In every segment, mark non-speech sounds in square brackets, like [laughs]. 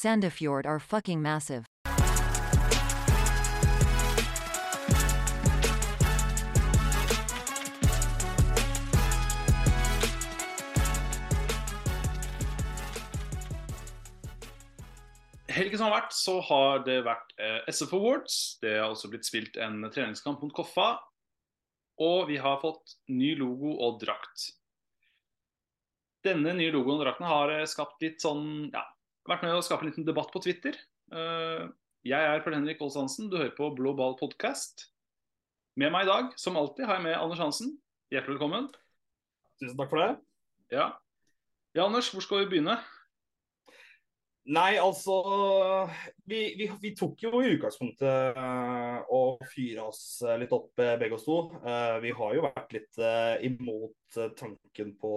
Sandefjord are fucking massive. Helgen som har vært, så har det vært eh, SF Awards. Det har også blitt spilt en treningskamp mot Koffa. Og vi har fått ny logo og drakt. Denne nye logoen og drakten har eh, skapt litt sånn Ja, vært med å skape en liten debatt på Twitter. Eh, jeg er Pål Henrik Aas Hansen, du hører på Blå ball podcast. Med meg i dag, som alltid, har jeg med Anders Hansen. Hjertelig velkommen. Tusen takk for det. Ja. ja, Anders, hvor skal vi begynne? Nei, altså Vi, vi, vi tok jo i utgangspunktet uh, fyre oss litt opp, eh, begge oss to. Uh, vi har jo vært litt uh, imot tanken på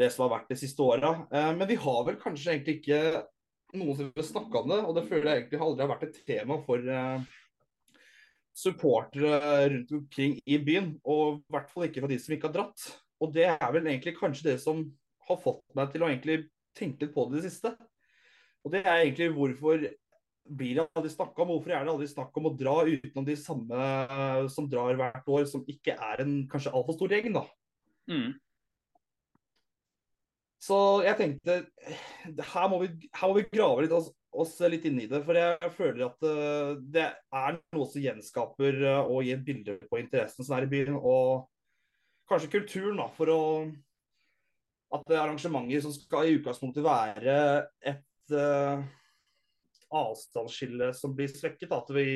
det som har vært de siste åra. men vi har vel kanskje egentlig ikke noensinne snakka om det, og det føler jeg egentlig aldri har vært et tema for supportere rundt omkring i byen. Og i hvert fall ikke for de som ikke har dratt. Og det er vel egentlig kanskje det som har fått meg til å egentlig tenke litt på det i det siste. Og det er egentlig hvorfor blir det aldri snakka om? Hvorfor er det aldri snakk om å dra utenom de samme som drar hvert år, som ikke er en kanskje altfor stor gjeng, da. Mm. Så jeg tenkte her må vi, her må vi grave litt oss, oss, litt inn i det. For jeg føler at uh, det er noe som gjenskaper uh, og gir bilder på interessen som er i byen. Og kanskje kulturen, da, for å at er arrangementer som skal i utgangspunktet være et uh, avstandsskille som blir svekket. At vi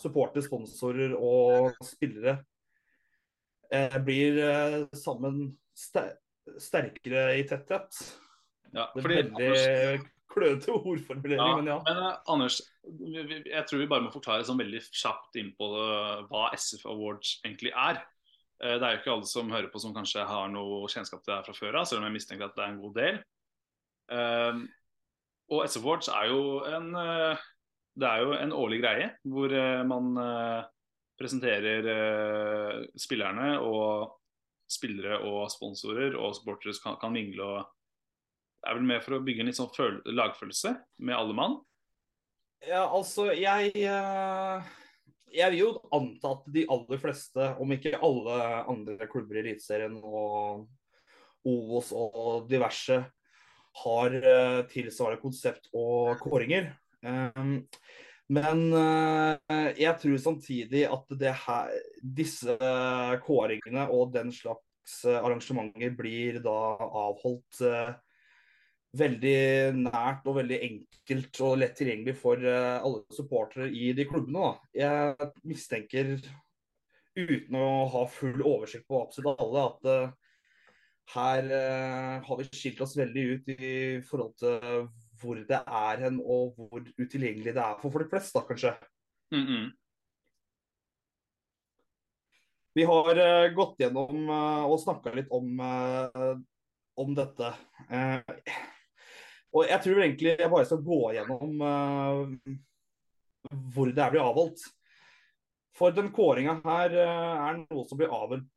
supporter sponsorer og spillere blir sammen sterkere i tetthet. Ja, det er veldig klønete ordformulering, ja, men ja. Men Anders, jeg tror vi bare må forklare sånn veldig kjapt inn på det, hva SF Awards egentlig er. Uh, det er jo ikke alle som hører på som kanskje har noe kjennskap til det her fra før av, selv om jeg mistenker at det er en god del. Uh, og SF Awards er jo en uh, det er jo en årlig greie hvor uh, man uh, presenterer spillerne og spillere og sponsorer og supportere kan, kan mingle og Det er vel med for å bygge en litt sånn lagfølelse med alle mann? Ja, altså, jeg jeg vil jo anta at de aller fleste, om ikke alle andre klubber i Eliteserien og Ovos og diverse, har uh, tilsvarende konsept og kåringer. Um, men uh, jeg tror samtidig at her, disse kåringene og den slags arrangementer blir da avholdt uh, veldig nært og veldig enkelt og lett tilgjengelig for alle supportere i de klubbene. Da. Jeg mistenker, uten å ha full oversikt på absolutt alle, at her har vi skilt oss veldig ut i forhold til hvor det er hen og hvor utilgjengelig det er for folk flest, da kanskje. Mm -mm. Vi har gått gjennom og snakka litt om, om dette. Og jeg tror egentlig jeg bare skal gå gjennom uh, hvor det er blir avholdt. For den kåringa her uh, er noe som blir avholdt,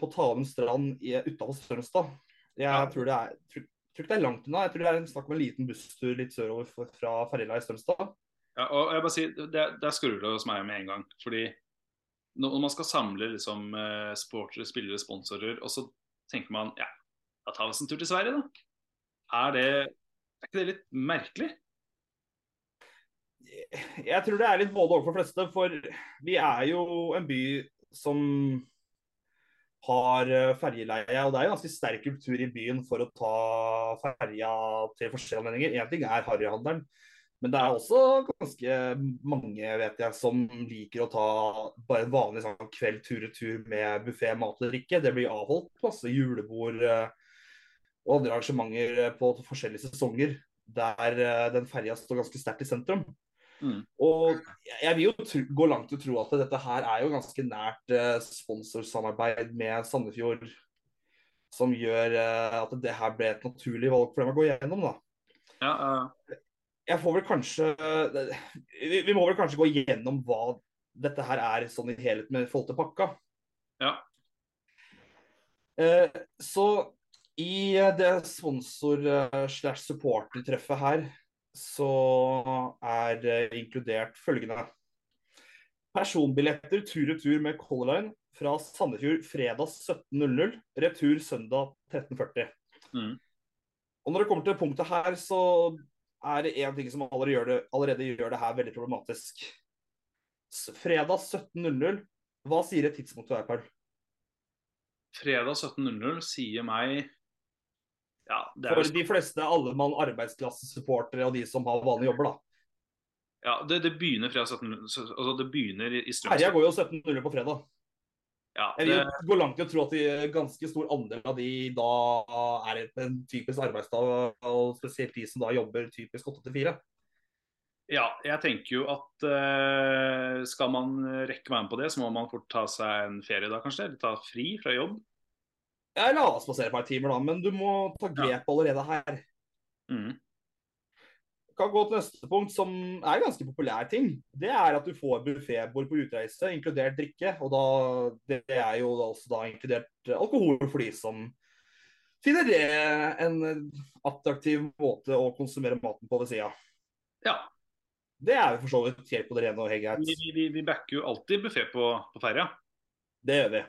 på Talum strand utafor Strømstad. Jeg tror, det er, tror, ikke det er langt unna. Jeg tror det er snakk om en liten busstur litt sørover fra Ferjela i Strømstad. Ja, og jeg bare sier, det, Der skrur det hos meg med en gang. fordi når man skal samle liksom, uh, sportere, spillere, sponsorer, og så tenker man ja, da tar vi oss en tur til Sverige, da. Er det er ikke det litt merkelig? Jeg tror det er litt både overfor fleste. For vi er jo en by som har eh, ferjeleie. Og det er jo ganske sterk kultur i byen for å ta ferja til forskjellige anledninger. Én ting er harryhandelen. Men det er også ganske mange vet jeg, som liker å ta bare en vanlig sånn kveld tur-retur med buffé, mat og drikke. Det blir avholdt masse julebord eh, og andre arrangementer eh, på forskjellige sesonger der den ferja står ganske sterkt i sentrum. Mm. Og jeg vil jo gå langt til å tro at dette her er jo ganske nært eh, sponsorsamarbeid med Sandefjord, som gjør eh, at det her ble et naturlig valg for dem å gå gjennom, da. Ja, uh... Jeg får vel kanskje vi, vi, må vel kanskje gå gjennom hva dette her er sånn i helhet med forhold til pakka. Ja. Eh, så i det sponsor-slash-supporter-treffet her, så er det inkludert følgende. Personbilletter tur-retur med Color Line fra Sandefjord fredag 17.00, retur søndag 13.40. Mm. Og når det kommer til punktet her, så er det én ting som allerede gjør, det, allerede gjør det her veldig problematisk. Fredag 17.00, hva sier et tidspunkt til deg, Karl? Fredag 17.00 sier meg Ja, det er For de fleste alle mann arbeidskassesupportere og de som har vanlige jobber, da. Ja, det, det begynner 17.00. så- Altså, det begynner i, i Herja går jo 17.00 på fredag. Ja, Jeg det, vil gå langt i å tro at de, ganske stor andel av de da er en typisk arbeidsdag, og spesielt de som da jobber typisk 8 til 4. ja, jeg tenker jo at uh, skal man rekke meg med på det, så må man fort ta seg en ferie da, kanskje? Eller ta fri fra jobb. Jeg la oss passere et par timer, da, men du må ta grep allerede her. Mm. kan gå til neste punkt, som er en ganske populær ting. Det er at du får buffébord på utreise, inkludert drikke. Og da, det er jo også da inkludert alkohol for de som finner det en attraktiv måte å konsumere maten på ved sida. Ja. Det er jo for så vidt helt på det rene og helt greit. vi, vi, vi backer jo alltid buffé på, på ferja. Det gjør vi.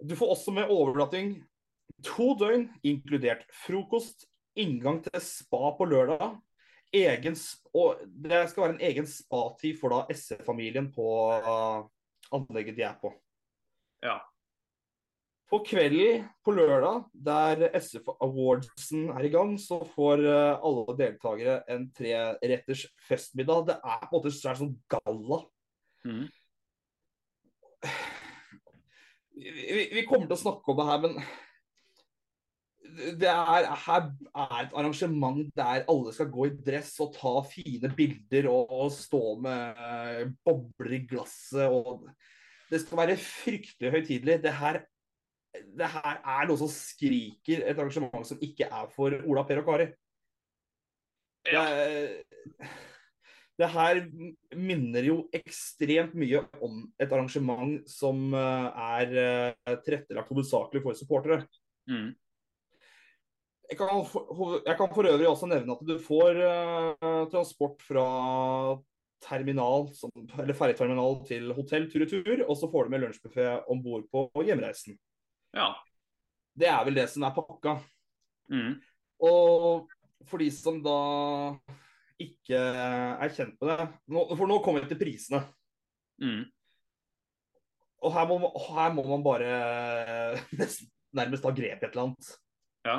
Du får også med overnatting to døgn, inkludert frokost, inngang til spa på lørdag. Egen, og det skal være en egen spatid for da SE-familien på uh, anlegget de er på. Ja. På kvelden på lørdag, der SF Awardsen er i gang, så får uh, alle deltakere en treretters festmiddag. Det er på en måte en sånn galla. Mm. [sighs] [sighs] vi, vi kommer til å snakke om det her, men det er, her er et arrangement der alle skal gå i dress og ta fine bilder og, og stå med uh, bobler i glasset. og Det skal være fryktelig høytidelig. Det her, det her er noe som skriker et arrangement som ikke er for Ola, Per og Kari. Det, Ja. er- det her minner jo ekstremt mye om et arrangement som eh, er eh, tilrettelagt hovedsakelig for supportere. Mm. Jeg kan, for, jeg kan for øvrig også nevne at du får uh, transport fra terminal, som, eller ferjeterminal til hotell tur-retur, og så får du med lunsjbuffé om bord på hjemreisen. ja. Det er vel det som er pakka. Mm. Og for de som da ikke er kjent med det nå, For nå kommer vi til prisene. Mm. Og her må, man- her må man bare [laughs] nærmest ta grep i et eller annet. Ja.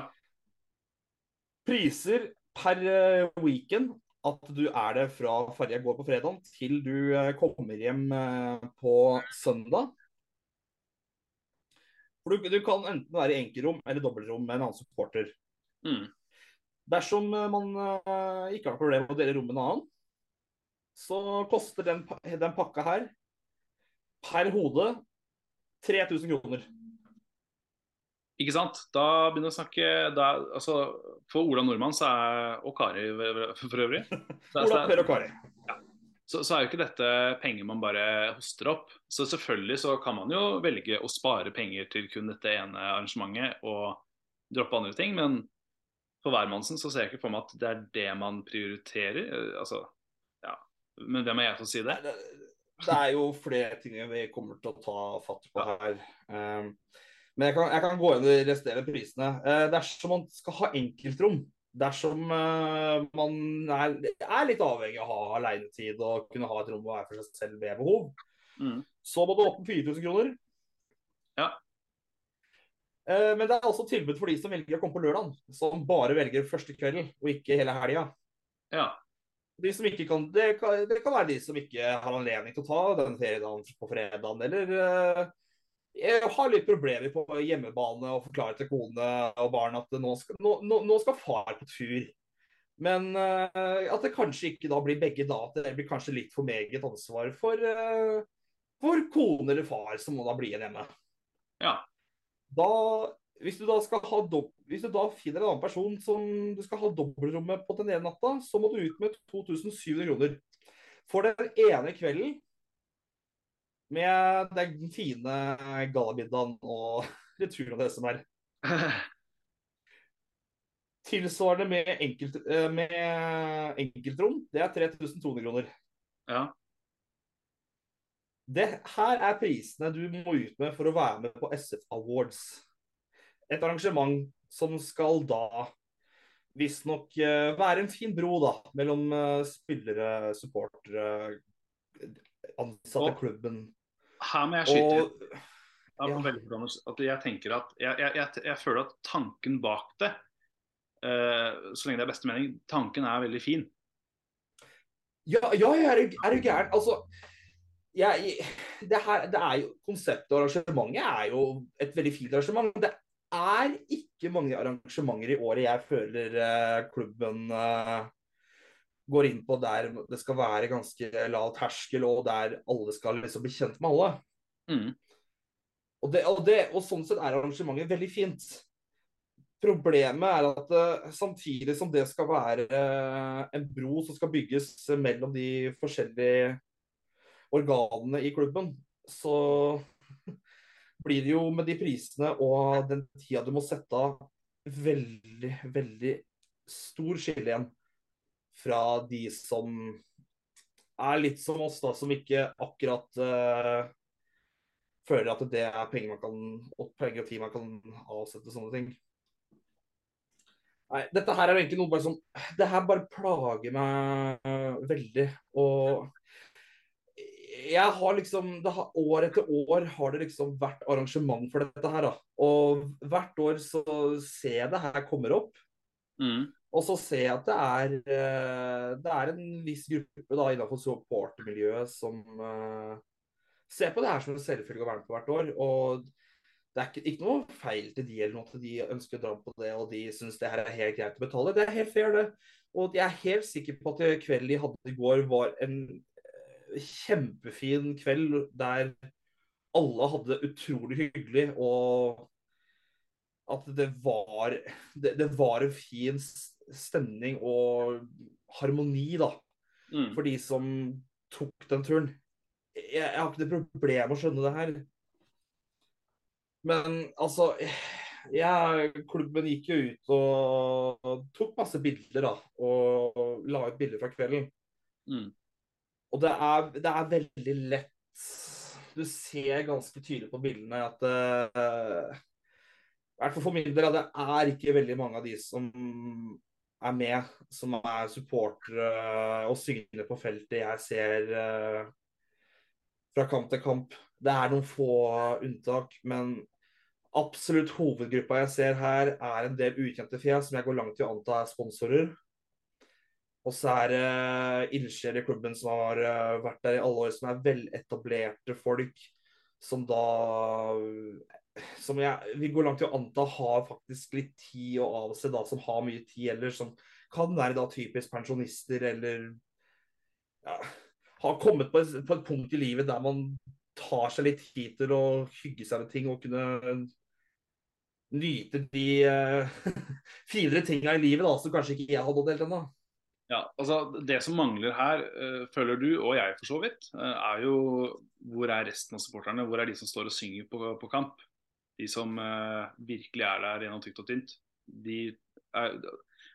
Priser per eh, weekend at du er det fra ferja går på fredag til du eh, kommer hjem eh, på søndag. For du, du kan enten være i enkeltrom eller dobbeltrom med en annen supporter. Mm. Dersom eh, man eh, ikke har problemer med å dele rom med en annen, så koster den, den pakka her per hode 3000 kroner. Ikke sant? Da begynner vi å snakke da, altså, For Ola Nordmann så er, og Kari for øvrig [laughs] så, Ola, Per og Kari. så, så er jo ikke dette penger man bare hoster opp. Så selvfølgelig så kan man jo velge å spare penger til kun dette ene arrangementet og droppe andre ting, men for hvermannsen så ser jeg ikke for meg at det er det man prioriterer. Eh, Altså, ja. Men hvem er jeg til å si det? Det, det er jo flere ting vi kommer til å ta fatt på her. Um, men jeg kan, jeg kan gå inn i de resterende prisene. Uh, dersom man skal ha enkeltrom, dersom uh, man er, er litt avhengig av å ha alenetid og kunne ha et rom være for seg selv ved behov, Mm. så må du åpne 4000 kroner. Ja. Uh, men det er også tilbud for de som velger å komme på lørdag, som bare velger første kvelden og ikke hele helga. Ja. De som ikke kan, det, kan, det kan være de som ikke har anledning til å ta den feriedagen på fredagen, eller uh, jeg har litt problemer på hjemmebane og forklare til kone og barn at nå skal, nå, nå skal far på tur. Men uh, at det kanskje ikke da blir begge da, at det blir kanskje litt for meget ansvar for, uh, for kone eller far som må da bli igjen hjemme. Ja. Da, hvis du da skal ha dob hvis du da finner en annen person som du skal ha dobbeltrommet på den ene natta, så må du ut med 2700 kroner. For den ene kvelden med den fine gallamiddagen og [laughs] returen av det som er. [laughs] Tilsvarende med, enkelt, eh, med enkeltrom, det er 3200 kroner. Ja. Det her er prisene du må ut med for å være med på SF Awards. Et arrangement som skal da visstnok uh, være en fin bro da, mellom uh, spillere, supportere, ansatte i klubben. Her må jeg skyte inn. Ja, jeg tenker at jeg, jeg, jeg, jeg føler at tanken bak det, uh, så lenge det er beste mening, tanken er veldig fin. Ja, ja, er det, er du gæren? Altså, jeg, det, her, det er jo, konseptet og arrangementet er jo et veldig fint arrangement. Det er ikke mange arrangementer i året jeg føler eh, klubben eh, går inn på der det skal være ganske lav terskel, og der alle skal liksom bli kjent med alle. Mm. Og, det, og, det, og sånn sett er arrangementet veldig fint. Problemet er at eh, samtidig som det skal være eh, en bro som skal bygges mellom de forskjellige organene i klubben, så blir det jo med de prisene og den tida du må sette av, veldig, veldig stor skille igjen fra de som er litt som oss, da, som ikke akkurat uh, føler at det er penger man kan, og penger og tid man kan avsette sånne ting. Nei, dette her er egentlig noe bare som Det her bare plager meg uh, veldig. Og jeg har liksom det har, År etter år har det liksom vært arrangement for dette her. da. Og hvert år så ser jeg det her kommer opp. Mm. Og så ser jeg at det er, eh, det er en viss gruppe da innenfor supportermiljøet som uh, ser på det her som en selvfølge å være med på hvert år. Og det er ikke, ikke noe feil til de eller noe at de ønsker å dra på det og de syns det her er helt greit å betale. Det er helt fair, det. Og jeg er helt sikker på at kvelden de hadde i går var en kjempefin kveld der alle hadde det utrolig hyggelig. og at det var, det, det var en fin stemning og harmoni da, Mm. for de som tok den turen. Jeg, jeg har ikke noe problem med å skjønne det her. Men altså jeg, Klubben gikk jo ut og tok masse bilder da, og la ut bilder fra kvelden. Mm. Og det er, det er veldig lett Du ser ganske tydelig på bildene at I hvert fall for min del, det er ikke veldig mange av de som er med, som er supportere og syngende på feltet jeg ser uh, fra kamp til kamp. Det er noen få unntak, men absolutt hovedgruppa jeg ser her, er en del ukjente fjes som jeg går langt i å anta er sponsorer. Og så er det ildsjeler i klubben som har uh, vært der i alle år, som er veletablerte folk. Som da Som jeg vil gå langt i å anta har faktisk litt tid å avse, da, som har mye tid, eller som kan være da typisk pensjonister, eller ja, har kommet på et, på et punkt i livet der man tar seg litt tid til å hygge seg med ting og kunne nyte de uh, [laughs] finere tinga i livet da, som kanskje ikke jeg har delt ennå. Ja, altså Det som mangler her, eh, føler du, og jeg for så vidt, eh, er jo hvor er resten av supporterne? Hvor er de som står og synger på, på kamp? De som uh, virkelig er der gjennom tykt og tynt. De er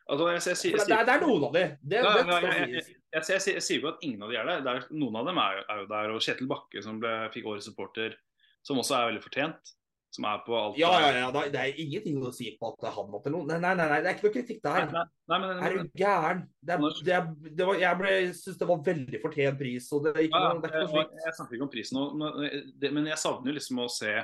Altså, jeg, jeg, jeg, det, er- det noen av de. Det, Ja, jeg, jeg, sier jo at ingen av de er der. Det er, noen av dem er er jo der. Og Kjetil Bakke, som ble, fikk årets supporter, som også er veldig fortjent. Som er på alt Ja, ja, ja. Det er ingenting å si på at han måtte noe. Nei, nei, nei, det er ikke noe kritikk Nei, der. nei, nei, Er du gæren? Det er, det er, det var, jeg ble, synes det var veldig fortjent pris. og det er ikke ja, noe, det er ikke jeg, jeg snakker ikke om prisen nå, men, men jeg savner jo liksom å se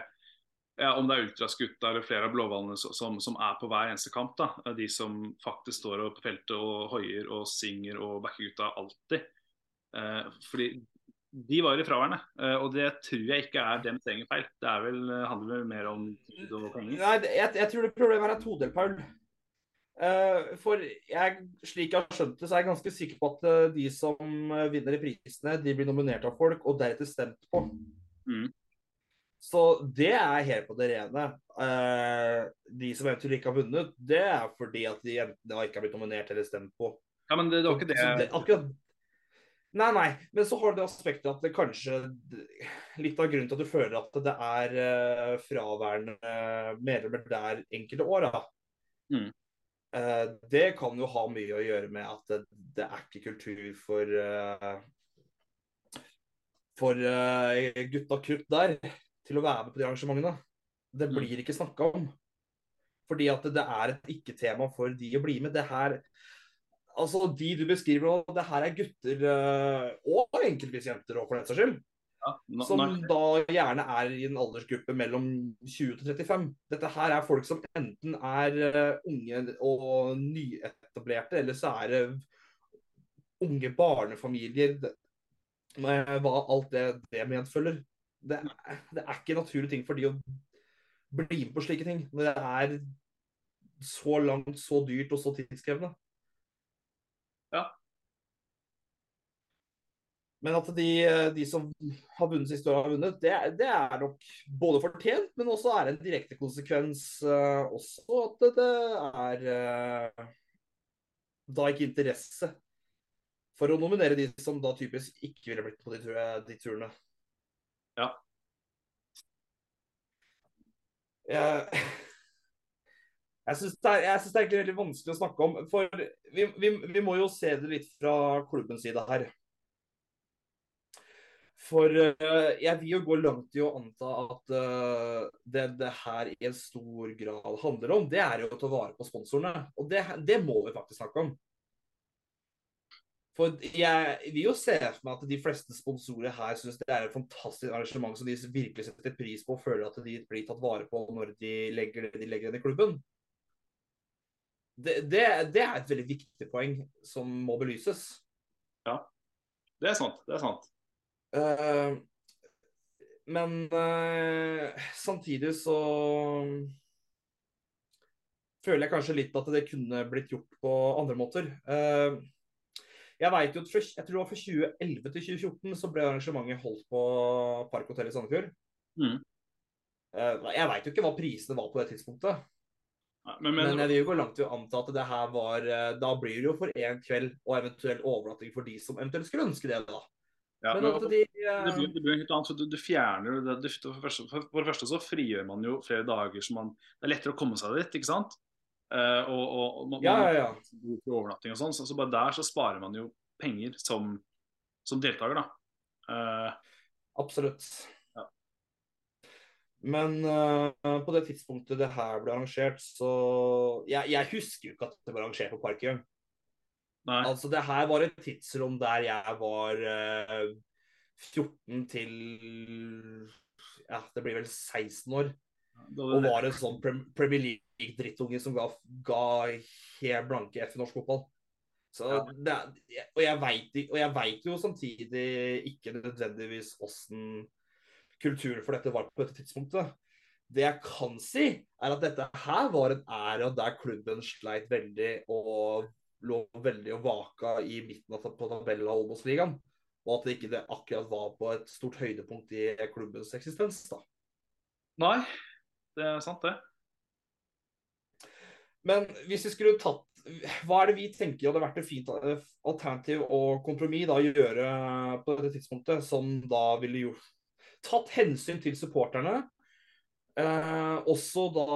ja, om det er ultraskutt eller flere av blåhvalene som, som, som er på hver eneste kamp. da, De som faktisk står på feltet og hoier og synger og backer gutta alltid. Eh, fordi de var i fraværende, eh, og det tror jeg ikke er dems egen feil. Det er vel, handler vel mer om tid og penger. Nei, jeg, jeg tror det problemet her er todelt, Paul. Uh, for jeg, slik jeg har skjønt det, så er jeg ganske sikker på at eh, de som eh, vinner i prisene, de blir nominert av folk og deretter stemt på. Mm. Så det er helt på det rene. Uh, de som eventuelt ikke har vunnet, det er fordi at de enten ikke har blitt nominert eller stemt på. Ja, men det, det var ikke det, det akkurat... Nei, nei. Men så har du det aspektet at det kanskje Litt av grunnen til at du føler at det er uh, fraværende medlemmer der enkelte år, da. Mm. Uh, det kan jo ha mye å gjøre med at det, det er ikke kultur for uh, for gutta krutt der til å være med på de arrangementene. Det Mm. blir ikke snakka om. Fordi at det er et ikke-tema for de å bli med. Det her Altså, de du beskriver nå, det her er gutter, eh, og enkeltvis jenter òg, for den saks skyld. Ja, Som da gjerne er i en aldersgruppe mellom 20 til 35. Dette her er folk som enten er eh, unge og nyetablerte, eller så er det unge barnefamilier med hva alt det, det medfølger. Det, det er ikke en naturlig ting for de å bli med på slike ting. Når det er så langt, så dyrt og så tidskrevende. Ja. Men at de, de som har vunnet siste året, har vunnet, det, det er nok både fortjent, men også er en direkte konsekvens uh, også at det, det er uh, da ikke interesse for å nominere de som da typisk ikke ville blitt på de, de turene. Ja. Jeg, [laughs] jeg syns det, det er egentlig veldig vanskelig å snakke om. For vi, vi, vi må jo se det litt fra klubbens side her. For eh, jeg vil jo gå langt i å anta at eh, det det her i en stor grad handler om, det er jo å ta vare på sponsorene. Og det, det må vi faktisk snakke om. For jeg vil jo se for meg at de fleste sponsorer her syns det er et fantastisk arrangement som de virkelig setter pris på og føler at de blir tatt vare på når de legger det de legger inn i klubben. Det, det, det er et veldig viktig poeng som må belyses. Ja, det er sant. Det er sant. Uh, men uh, samtidig så føler jeg kanskje litt at det kunne blitt gjort på andre måter. Uh, jeg vet jo at for, jeg tror det var fra 2011 til 2014 så ble arrangementet holdt på Parkhotellet i Sandefjord. Mm. Jeg veit jo ikke hva prisene var på det tidspunktet. Men, Men men, jeg vil jo gå langt til å anta at det her var eh, Da blir det jo for én kveld og eventuell overnatting for de som eventuelt skulle ønske det, da. ja, Men men, de det blir, det blir helt annet, for du, du fjerner det, det, for, det første, for, det første så frigjør man jo flere dager som man Det er lettere å komme seg dit, ikke sant? Uh, og, og, og man, Ja, ja, ja. overnatting og sånn, så, så bare der så sparer man jo penger som, som deltaker, da. Uh, Absolutt. Men uh, på det tidspunktet det her ble arrangert, så Jeg, jeg husker jo ikke at det ble arrangert på Parkøy. nei. Altså, det her var et tidsrom der jeg var uh, 14 til Ja, det blir vel 16 år. Da- Og var en sånn Premier League-drittunge som ga, ga helt blanke F i norsk fotball. Så det, og jeg vet jo samtidig ikke nødvendigvis åssen kulturen for dette var på dette tidspunktet. Det jeg kan si, er at dette her var en æra der klubben sleit veldig og lå veldig og vaka i midten av på tabellen av Obos-ligaen. Og at det ikke det akkurat var på et stort høydepunkt i klubbens eksistens. da. Nei, det er sant, det. Men hvis vi skulle tatt Hva er det vi tenker hadde vært et fint eh, alternativ og kompromiss da, å gjøre på dette tidspunktet, som da ville gjort Tatt hensyn til supporterne. Eh, også da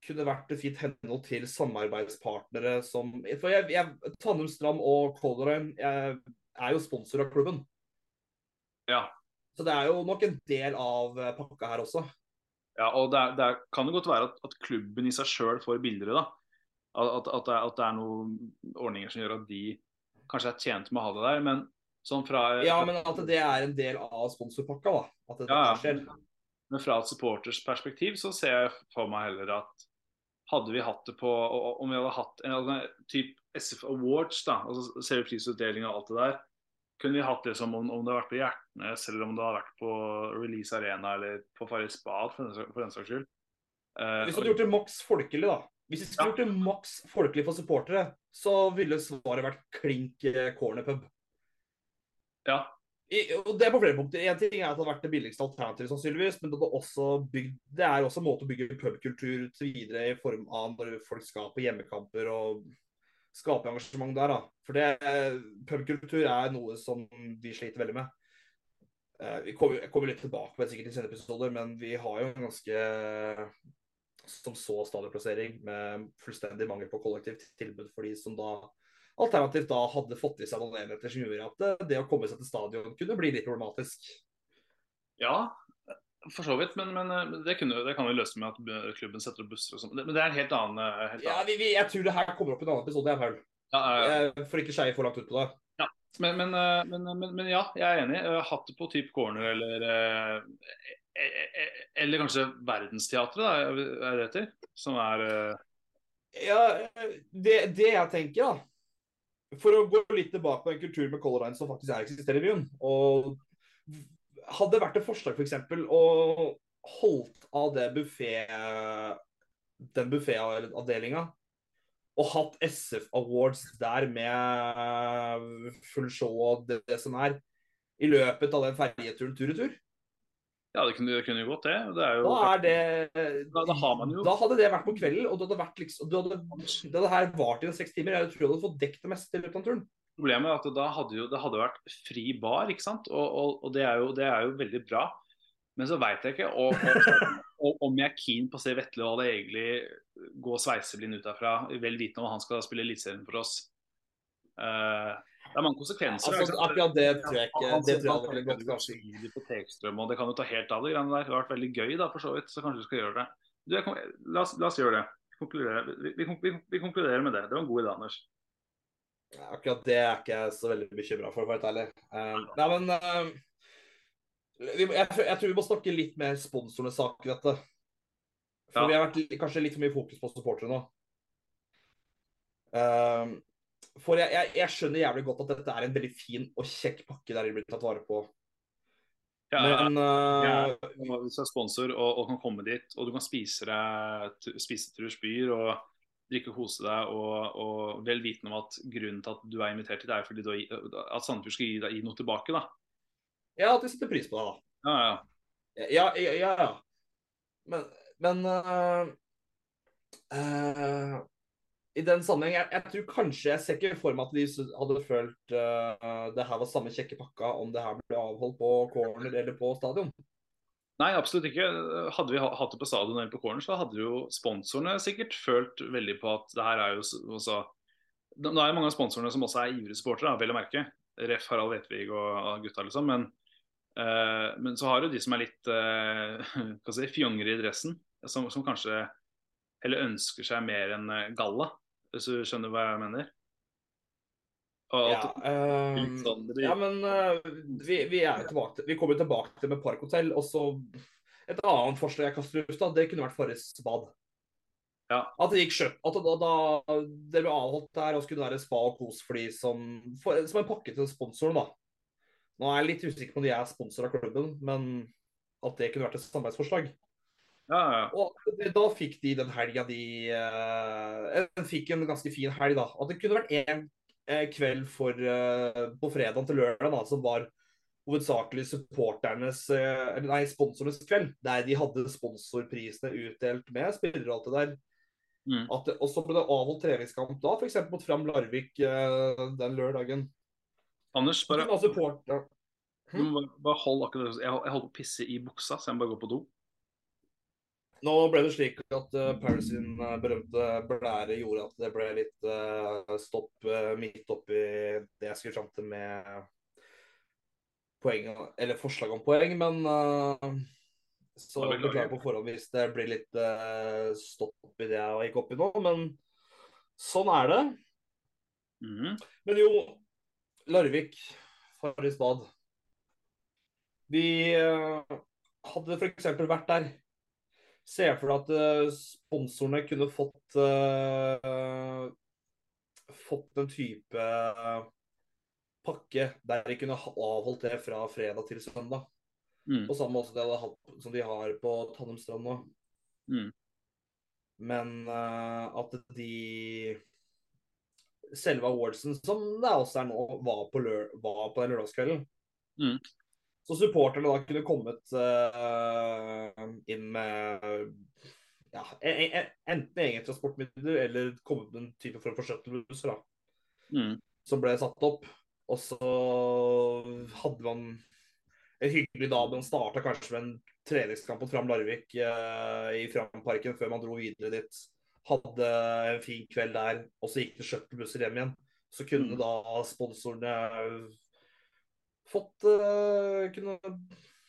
kunne vært et fint henhold til samarbeidspartnere som For jeg, jeg, Tandem Stram og Color Line eh, er jo sponsor av klubben. Ja. Så det er jo nok en del av eh, pakka her også. Ja, og det, er, det er, kan jo godt være at, at klubben i seg sjøl får billigere, da. At, at, det er, at det er noen ordninger som gjør at de kanskje er tjent med å ha det der. Men sånn fra, Ja, men at det er en del av sponsorpakka, da. At det, Ja, skjer. Men fra et supporters perspektiv så ser jeg for meg heller at hadde vi hatt det på Om vi hadde hatt en altså, typ SF Awards, da, altså serieprisutdeling og alt det der, kunne vi hatt det som om, om det hadde vært på Hjertnes, eller om det hadde vært på Release Arena eller på Farris Bad, for den, for den saks skyld. Uh, Hvis du hadde gjort det maks folkelig, da. Hvis vi skulle Ja. gjort det maks folkelig for supportere, så ville svaret vært klink eh, corner pub. Ja, I, og det er på flere punkter. En ting er at det har vært det billigste alternativet, sannsynligvis, men det, er også bygd, det er også en måte å bygge pubkultur til videre i form av når folk skal på hjemmekamper og skape engasjement der. da. For det, pubkultur er noe som vi sliter veldig med. Eh, Vi kommer, kommer litt tilbake på det sikkert i senere episoder, men vi har jo en ganske som så stadionplassering med fullstendig mangel på kollektivt tilbud for de som da alternativt da hadde fått i seg noen enheter som gjorde at det, det å komme seg til stadion kunne bli litt problematisk. Ja, for så vidt. Men, men eh, det, kunne, det, kan vi løse med at klubben setter opp busser og sånn. Men det er en helt annen, helt annen. Ja, vi, vi, jeg tror det her kommer opp i en annen episode, jeg, Paul. Ja, eh, får ikke skeie for langt ut på det. men, men, eh, men, men, men ja, jeg er enig. Eh, Hatt på type corner eller eh, eh, eh, Eller kanskje Verdensteatret, da, er det heter? Som er eh, Ja, det, det jeg tenker, da For å gå litt tilbake på en kultur med Color Line som faktisk er eksisterer i byen. Og hadde det vært et forslag f.eks. For å holdt av det buffet, den bufféavdelinga og hatt SF Awards der med full show og det, det som er, i løpet av den ferjeturen tur-retur. Ja, det kunne, det kunne gått, det. det jo, Da er det Da- da har man jo- Da hadde det vært på kvelden, og det hadde vært liksom Det hadde, det her vart i seks timer. Jeg tror du hadde fått dekket det meste i løpet av turen. Problemet er at da hadde jo, det hadde vært fri bar, ikke sant? Og, og, og det, er jo, det er jo veldig bra. Men så veit jeg ikke og, om jeg er keen på å se Vetle og det egentlig gå sveiseblind ut derfra, vel vitende om han skal spille Eliteserien for oss. Eh, det er mange konsekvenser. Altså, akkurat det tror jeg ikke Det tror jeg veldig godt gå kanskje. tidlig på Tekstrøm, og det kan jo ta helt av det greiene der. Det har vært veldig gøy, da, for så vidt. Så kanskje vi skal gjøre det. Du, jeg, la, oss, la oss gjøre det. Vi, vi, vi, vi konkluderer med det. Det var en god idé, Anders. Akkurat det er ikke jeg så veldig bekymra for, for å være ærlig. Um, nei, men um, vi, jeg, jeg tror vi må snakke litt mer sponsorenes sak i dette. For Ja. vi har vært kanskje litt for mye fokus på supportere nå. Um, for jeg, jeg, jeg skjønner jævlig godt at dette er en veldig fin og kjekk pakke der de blir tatt vare på. Ja, Men uh, Ja. Hvis du er sponsor og, og kan komme dit, og du kan spise deg spise til du spyr og drikke og kose deg, og, og vel vitende om at grunnen til at du er invitert hit, er fordi du, at Sandefjord skal gi deg gi noe tilbake, da. ja, at de setter pris på det, da. Ja, ja. Ja, ja, ja. Men, men uh, øh, I den sammenheng jeg, jeg tror kanskje Jeg ser ikke for meg at de hadde følt uh, det her var samme kjekke pakka om det her ble avholdt på corner eller på stadion. Nei, absolutt ikke. Hadde vi hatt det på stadion eller på corner, så hadde jo sponsorene sikkert følt veldig på at det her er jo også det er jo mange av sponsorene som også er ivrige supportere, vel å merke. Ref. Harald Vetvig og gutta, liksom. Men, uh, men så har du de som er litt [laughs] uh, si, fjongere i dressen. Som, som kanskje eller ønsker seg mer enn galla, hvis du skjønner hva jeg mener. Ja, blir- ja men uh, vi, vi er tilbake til Vi kommer tilbake til med Parkhotell. Og så et annet forslag jeg kaster i lufta, det kunne vært Farris bad. Ja. At det gikk skjønt. At da, da det ble avholdt der, og skulle være spa og kos for de som, for, som en pakke til sponsoren, da. Nå er jeg litt usikker på om de er sponsor av klubben, men at det kunne vært et samarbeidsforslag. Ja, ja. Og det, da fikk de den helga de uh, fikk en ganske fin helg, da. At det kunne vært én eh, kveld for, uh, på fredag til lørdag da, som var hovedsakelig supporternes uh, Nei, sponsorenes kveld. Der de hadde sponsorprisene utdelt med spillere og alt det der. Mm. At og så ble det avholdt treningskamp da, f.eks. mot Fram Larvik den lørdagen. Anders, bare må bare, hold akkurat jeg holder på å pisse i buksa, så jeg må bare gå på do. Nå ble det slik at uh, Paris sin eh, berømte blære gjorde at det ble litt eh, stopp midt oppi det jeg skulle fram til med poeng, eller forslag om poeng, men eh, så beklager. på forhånd hvis det blir litt stopp i det jeg gikk opp i nå, men sånn er det. Mm. Men jo, Larvik, Farris bad. Vi hadde f.eks. vært der. Se for deg at eh, sponsorene kunne fått uh, fått en type eh, pakke der de kunne avholdt det fra fredag til søndag. Mm. På samme måte som de har på Tannumstrand nå. Mm. Men uh, at de Selve awardsen, som det også er nå, var på, lø var på den lørdagskvelden. Mm. Så supporterne da kunne kommet uh, inn med ja, e- e- enten eget transportmiddel eller kommet med en type form for shuttlebusser Mm. som ble satt opp. Og så hadde man en hyggelig dag. Man starta kanskje med en treningskamp mot Fram Larvik uh, i Framparken før man dro videre dit. Hadde en fin kveld der, og så gikk det shuttlebusser hjem igjen. Så kunne Mm. da sponsorene fått uh, Kunne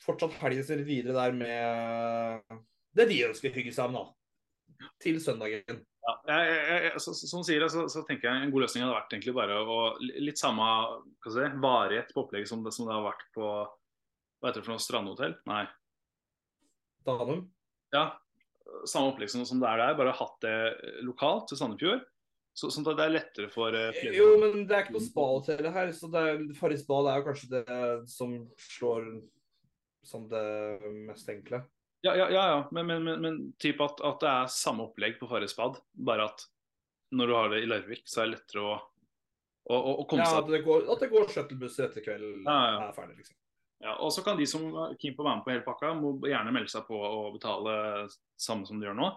fortsatt helgen sin litt videre der med det de ønsker å hygge seg med, da. Til søndagen. Ja, jeg, jeg, så, som sier så, så tenker jeg en god løsning hadde vært egentlig bare å Litt samme hva si, varighet på opplegget som det, som det har vært på Hva heter det for noe? Strandhotell? Nei. Danum. Ja, samme opplegg som, som det er der, bare hatt det lokalt til Sandefjord. Så, sånn at det er lettere for uh, flere- Jo, men det er ikke noe spa-hotell her, så det Farris bad er jo kanskje det som slår som det mest enkle. Ja, ja, ja, ja. men, men, men, men typ at, at det er samme opplegg på Farris bad, bare at når du har det i Larvik, så er det lettere å, å, å, å komme Ja, seg at det går, går shuttlebusser etter kveld Ja, ja. er ferdig, liksom. Ja, og så kan de som er keen på å være med på hele pakka, må gjerne melde seg på og betale samme som de gjør nå.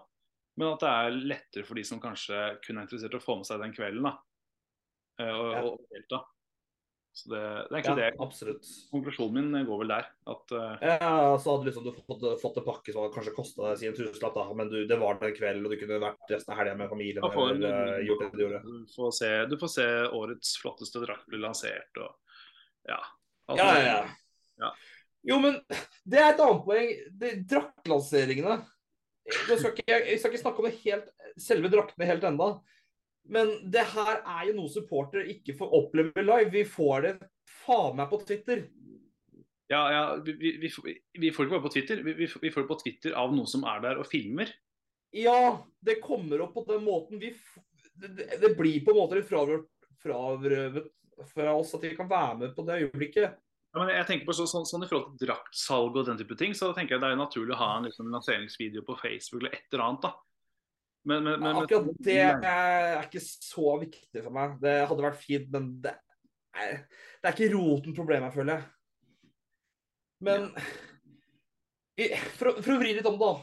Men at det er lettere for de som kanskje kun er interessert i å få med seg den kvelden, da. eh, Og, Ja. og delta. Så det, det er Ja, det. absolutt. Konklusjonen min går vel der. At uh... Ja, så hadde liksom du fått, fått en pakke som hadde kanskje kosta deg si en tusenlapp, da, men du, det var den kvelden, og du kunne vært resten av helga med familien ja, for, eller eh, gjort det du gjorde. du, får se, du får se årets flotteste drakt bli lansert og ja. Altså, Ja, ja. Jo, men det er et annet poeng. Draktlanseringene. Nå skal ikke, jeg, skal ikke snakke om det helt, selve draktene helt enda. Men det her er jo noe supportere ikke får oppleve live. Vi får det faen meg på Twitter. Ja, ja vi, vi, vi, får- det ikke bare på Twitter, vi, vi, får- det på Twitter av noen som er der og filmer. Ja, det kommer opp på den måten. Vi, det, det- blir på en måte litt fravrøvet fravrøvet fra oss at vi kan være med på det øyeblikket. Ja, jeg tenker på så, sånn, sånn I forhold til draktsalg og den type ting, så tenker jeg det er naturlig å ha en liksom, lanseringsvideo på Facebook eller et eller annet. da. Men, men, men, Akkurat det er ikke så viktig for meg. Det hadde vært fint, men det er, det er ikke roten problemet, føler jeg. Men for, å, for å vri litt om, da.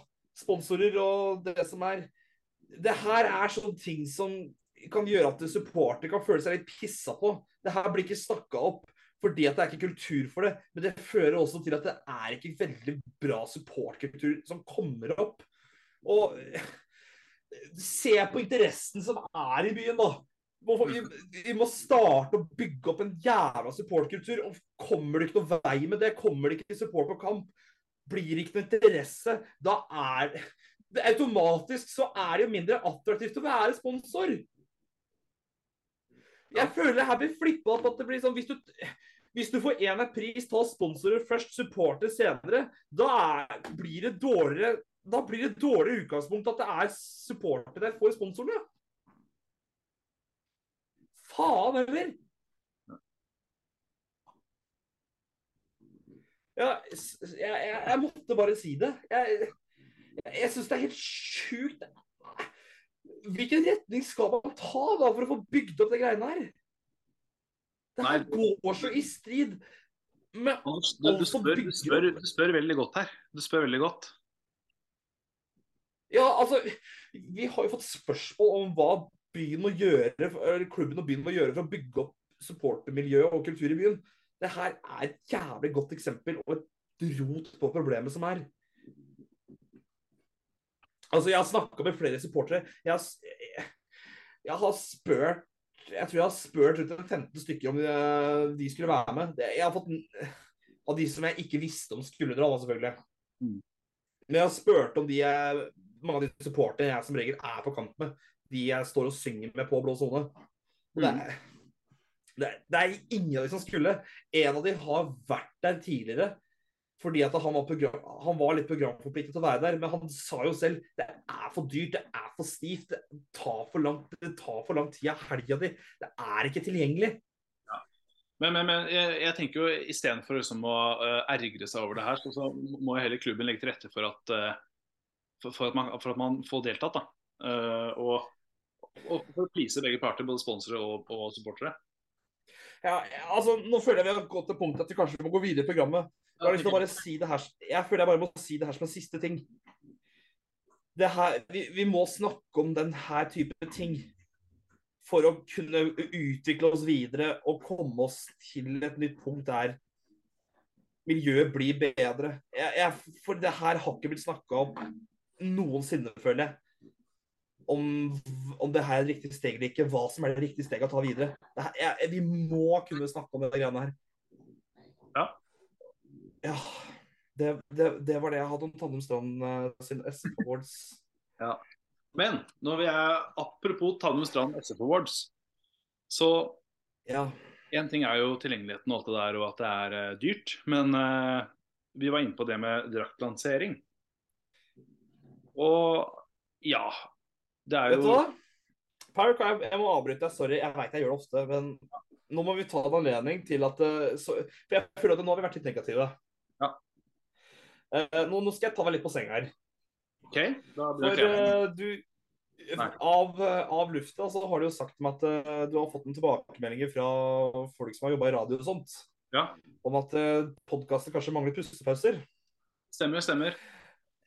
Sponsorer og det som er. Det her er sånne ting som kan gjøre at supporter kan føle seg litt pissa på. Det her blir ikke snakka opp fordi at det er ikke kultur for det. Men det fører også til at det er ikke veldig bra supportkultur som kommer opp. Og [laughs] se på interessen som er i byen, da. Vi, vi må starte å bygge opp en jævla supportkultur. Og kommer det ikke noe vei med det, kommer det ikke support på kamp, blir det ikke noe interesse, da er [laughs] det automatisk så er det jo mindre attraktivt å være sponsor. Jeg føler det her blir flippa opp at det blir sånn hvis du, hvis du får én pris, ta sponsorer først, supporter senere, da er, blir det dårligere da blir det dårlig utgangspunkt at det er supportere der for sponsorene. Faen heller! Ja, jeg, jeg, jeg måtte bare si det. Jeg, jeg syns det er helt sjukt. Hvilken retning skal man ta da for å få bygd opp de greiene her? Det her går så i strid med du, du, spør, du, spør, du spør veldig godt her. Du spør veldig godt. Ja, altså Vi har jo fått spørsmål om hva byen må gjøre, eller klubben og byen må gjøre for å bygge opp supportermiljø og kultur i byen. Det her er et jævlig godt eksempel og et rot på problemet som er. Altså, Jeg har snakka med flere supportere. Jeg, jeg, jeg har spurt Jeg tror jeg har spurt rundt en 15 stykker om de, de skulle være med. Det, jeg har fått Av de som jeg ikke visste om skulle dra, da, selvfølgelig. Mm. Men jeg har spurt om de jeg, mange av de supporterne jeg som regel er på kamp med, de jeg står og synger med på blå sone. Det, er- det, det er ingen av de som skulle. En av de har vært der tidligere fordi at han var, program, han var litt programforpliktet til å være der. Men han sa jo selv det er for dyrt, det er for stivt, det tar for lang, det tar for lang tid av helga di. Det er ikke tilgjengelig. Men, men, men jeg, jeg tenker jo istedenfor liksom å uh, ergre seg over det her, så, så må jo heller klubben legge til rette for at, uh, for, for, at, man, for at man får deltatt. da. Uh, og, og for å please begge parter, både sponsere og, og supportere. Ja, altså, nå føler jeg vi har gått til punktet at vi kanskje må gå videre i programmet. Jeg har lyst til å bare si det her Jeg føler jeg bare må si det her som en siste ting. Her, vi, vi må snakke om den her type ting for å kunne utvikle oss videre og komme oss til et nytt punkt der miljøet blir bedre. Jeg, jeg, for det her har ikke blitt snakka om noensinne, føler jeg. Om, om det her er riktig steg eller ikke, hva som er det riktige steget å ta videre. Her, jeg, vi må kunne snakke om denne greiene her. Ja. Ja. Det, det, det var det jeg hadde om Tandem Strand uh, sin SF Awards. [laughs] Men når vi er apropos Tandem Strand SF Awards, så Ja. En ting er jo tilgjengeligheten og alt det der, og at det er uh, dyrt. Men uh, vi var inne på det med draktlansering. Og ja Det er Vet du jo hva? Park, jeg, jeg må avbryte deg. Sorry, jeg veit jeg gjør det ofte. Men nå må vi ta en anledning til at uh, så, For jeg føler at nå har vi vært litt negative. Eh, nå, nå skal jeg ta deg litt på senga her. OK, da blir det For eh, du av, eh, av lufta så har du jo sagt meg at du har fått en tilbakemeldinger fra folk som har jobba i radio og sånt, Ja, om at uh, podkaster kanskje mangler pustepauser. stemmer, stemmer.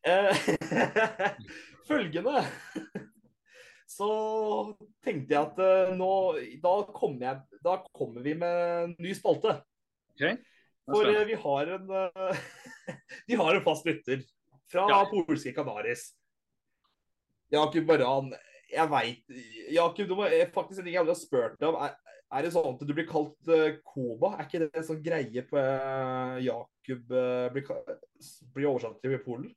[laughs] Følgende Så tenkte jeg at nå da kommer, jeg, da kommer vi med en ny spalte. OK. For eh, vi har en uh, [laughs] Vi har en fast lytter fra Ja. polske Kanaris. Jakub Baran, jeg veit Jakub, du må eh, faktisk en ting jeg aldri har spurt deg om. Er, er det sånn at du blir kalt uh, Koba? Er ikke det en sånn greie på uh, Jakub uh, blir, blir oversatt til i Polen?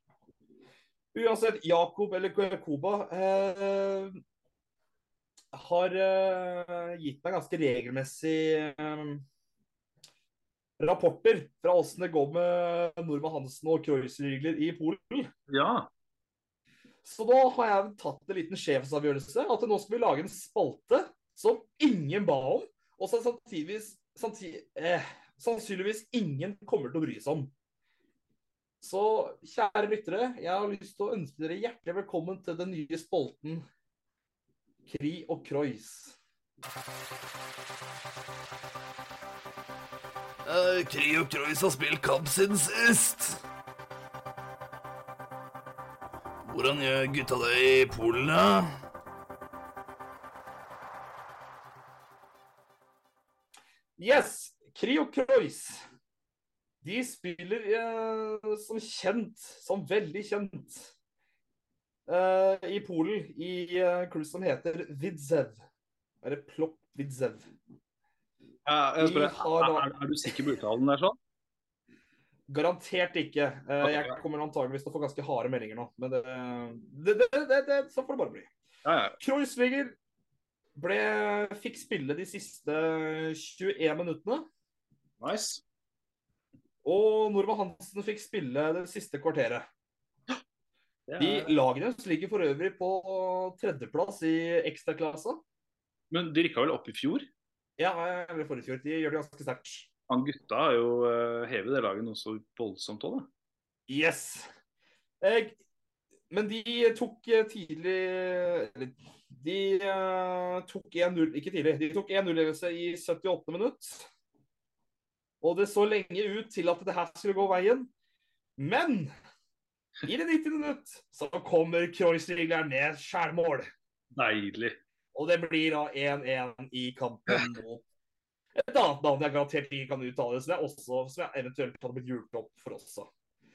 Uansett, Jakob eller Koba uh, har eh, gitt meg ganske regelmessig eh, rapporter fra åssen det går med Normann Hansen og Kreuzrigler i Polen. Ja. Så da har jeg tatt en liten sjefsavgjørelse at nå skal vi lage en spalte som ingen ba om, og som samtidig, samtidig eh, sannsynligvis ingen kommer til å bry seg om. Så kjære lyttere, jeg har lyst til å ønske dere hjertelig velkommen til den nye spalten Kri og Kreuz. Uh, Kri og Kreuz har spilt kamp siden sist. Hvordan gjør gutta det i Polen, da? Yes, Kri og Kreuz. De spiller eh, som kjent, som veldig kjent, eh, i Polen, i eh, klubb som heter Widzew. Eller Plop Widzew. Ja, spør, har er, er du sikker på uttalen der sånn? Garantert ikke. Eh, jeg kommer antageligvis til å få ganske harde meldinger nå, men det, det, det, det, det så får det bare bli. Ja, ja. Fikk spille de siste 21 minuttene. Nice. Og Norma Hansen fikk spille det siste kvarteret. Det De er... lagene ligger for øvrig på tredjeplass i ekstraklassa. Men de rykka vel opp i fjor? Ja, eller forrige fjor. De gjør det ganske sterkt. Han gutta har jo uh, hevet det laget noe så voldsomt òg, da. Yes. Jeg, men de tok eh, tidlig Eller de uh, tok 1-0 Ikke tidlig. De tok 1-0-ledelse i 78 minutt. Og det så lenge ut til at det her skulle gå veien. Men i det 90. minutt så kommer Kreuzrigler ned skjærmål. Deilig. Og det blir da 1-1 i kampen mot et annet navn jeg garantert ikke kan uttale, som jeg, også, som jeg eventuelt hadde blitt hjulpet opp for også.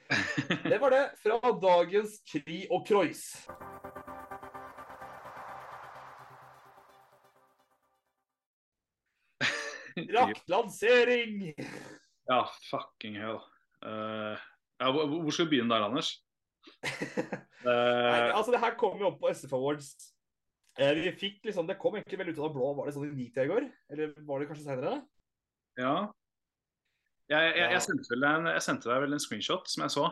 [laughs] Det var det fra dagens Kri og Kreuz. Raktlansering! Ja, fucking hell. Uh, ja, hvor, skal vi begynne der, Anders? [laughs] Nei, Eh, altså, det her kom jo opp på SF Awards. Eh, vi fikk liksom, Det kom egentlig veldig ut av det blå. Var det sånn i nitida i går? Eller var det kanskje senere? ja. Jeg, jeg, jeg, sendte en, jeg sendte deg vel en screenshot som jeg så.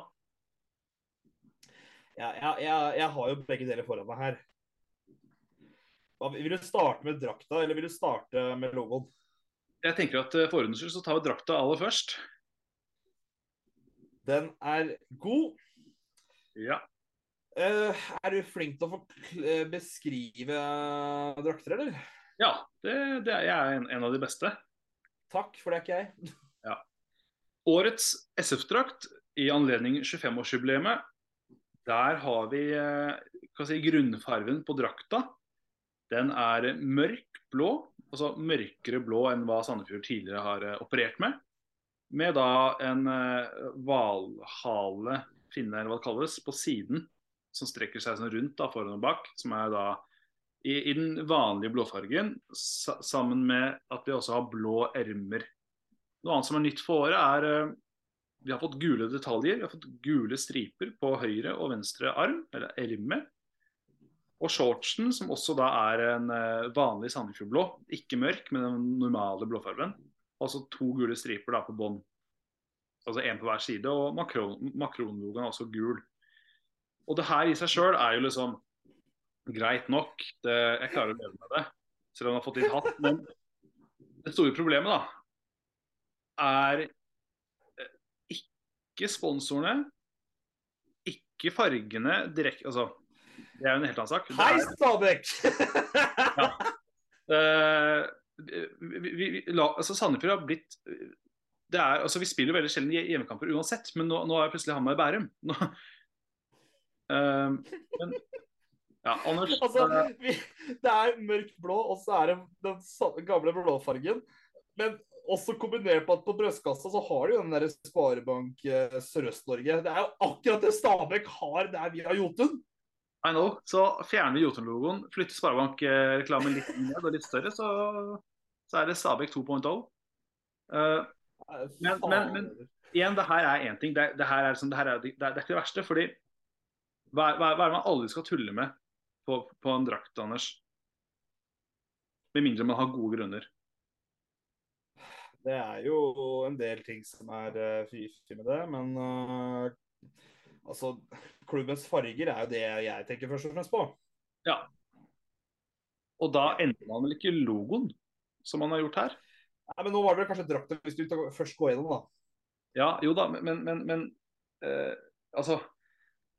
Ja, jeg har jo begge deler foran meg her. Vil du starte med drakta, eller vil du starte med logoen? Jeg tenker at eh, For ordens skyld så tar vi drakta aller først. Den er god. Ja. Eh, er du flink til å eh, beskrive drakter, eller? ja det, det er jeg er en, en av de beste. Takk, for det er ikke jeg. [laughs] Årets SF-drakt i anledning 25-årsjubileet. Der har vi eh, si, grunnfarven på drakta. Den er mørk blå, altså mørkere blå enn hva Sandefjord tidligere har operert med. med da en hvalhale, finne eller hva det kalles, på siden, som strekker seg sånn rundt da, foran og bak, som er da i, i den vanlige blåfargen, sa, sammen med at vi også har blå ermer. Noe annet som er nytt for året, er eh, vi har fått gule detaljer. Vi har fått gule striper på høyre og venstre arm, eller erme. Og shortsen, som også da er en eh, vanlig Sandefjordblå, ikke mørk, men den normale blåfargen. Altså to gule striper da på bånn. Altså én på hver side, og makron, makronlogoen er også gul. Og det her i seg sjøl er jo liksom greit nok. Det, jeg klarer å leve med det, selv om jeg har fått litt hatt. Men det store problemet da, er eh, ikke sponsorene, ikke fargene direkte Altså, det er jo en helt annen sak. Hei, Stabæk! [laughs] ja. la, altså Sandefjord har blitt det er, altså Vi spiller jo veldig sjelden hje- hjemmekamper uansett, men nå, nå er plutselig Hamar i Bærum. Nå, Eh, men, ja, Anders [laughs] altså, eh, vi, det er mørkt blå, og så er det den gamle blåfargen. Men også kombinert med at på brystkassa så har du jo den der Sparebank eh, Sørøst-Norge. Det er jo akkurat det Stabæk har der vi har Jotun. I know. Så fjerner vi Jotun-logoen, flytter Sparebank-reklamen litt ned og litt større, så, så er det Stabæk 2.0. Uh, Men- men- men- igjen, det her er én ting. Det, det, her er, liksom, det, her er, det, er, det er ikke det verste. fordi hva, hva, hva er det man aldri skal tulle med på, på en drakt, Anders? Med mindre man har gode grunner. Det er jo en del ting som er uh, med det, men uh, altså Klubbens farger er jo det jeg tenker først og fremst på. Ja. Og da endrer man vel ikke logoen, som man har gjort her? Nei, men Nå var det vel kanskje drakta, hvis du først går gjennom, da. Ja, jo da, men, men, men uh, altså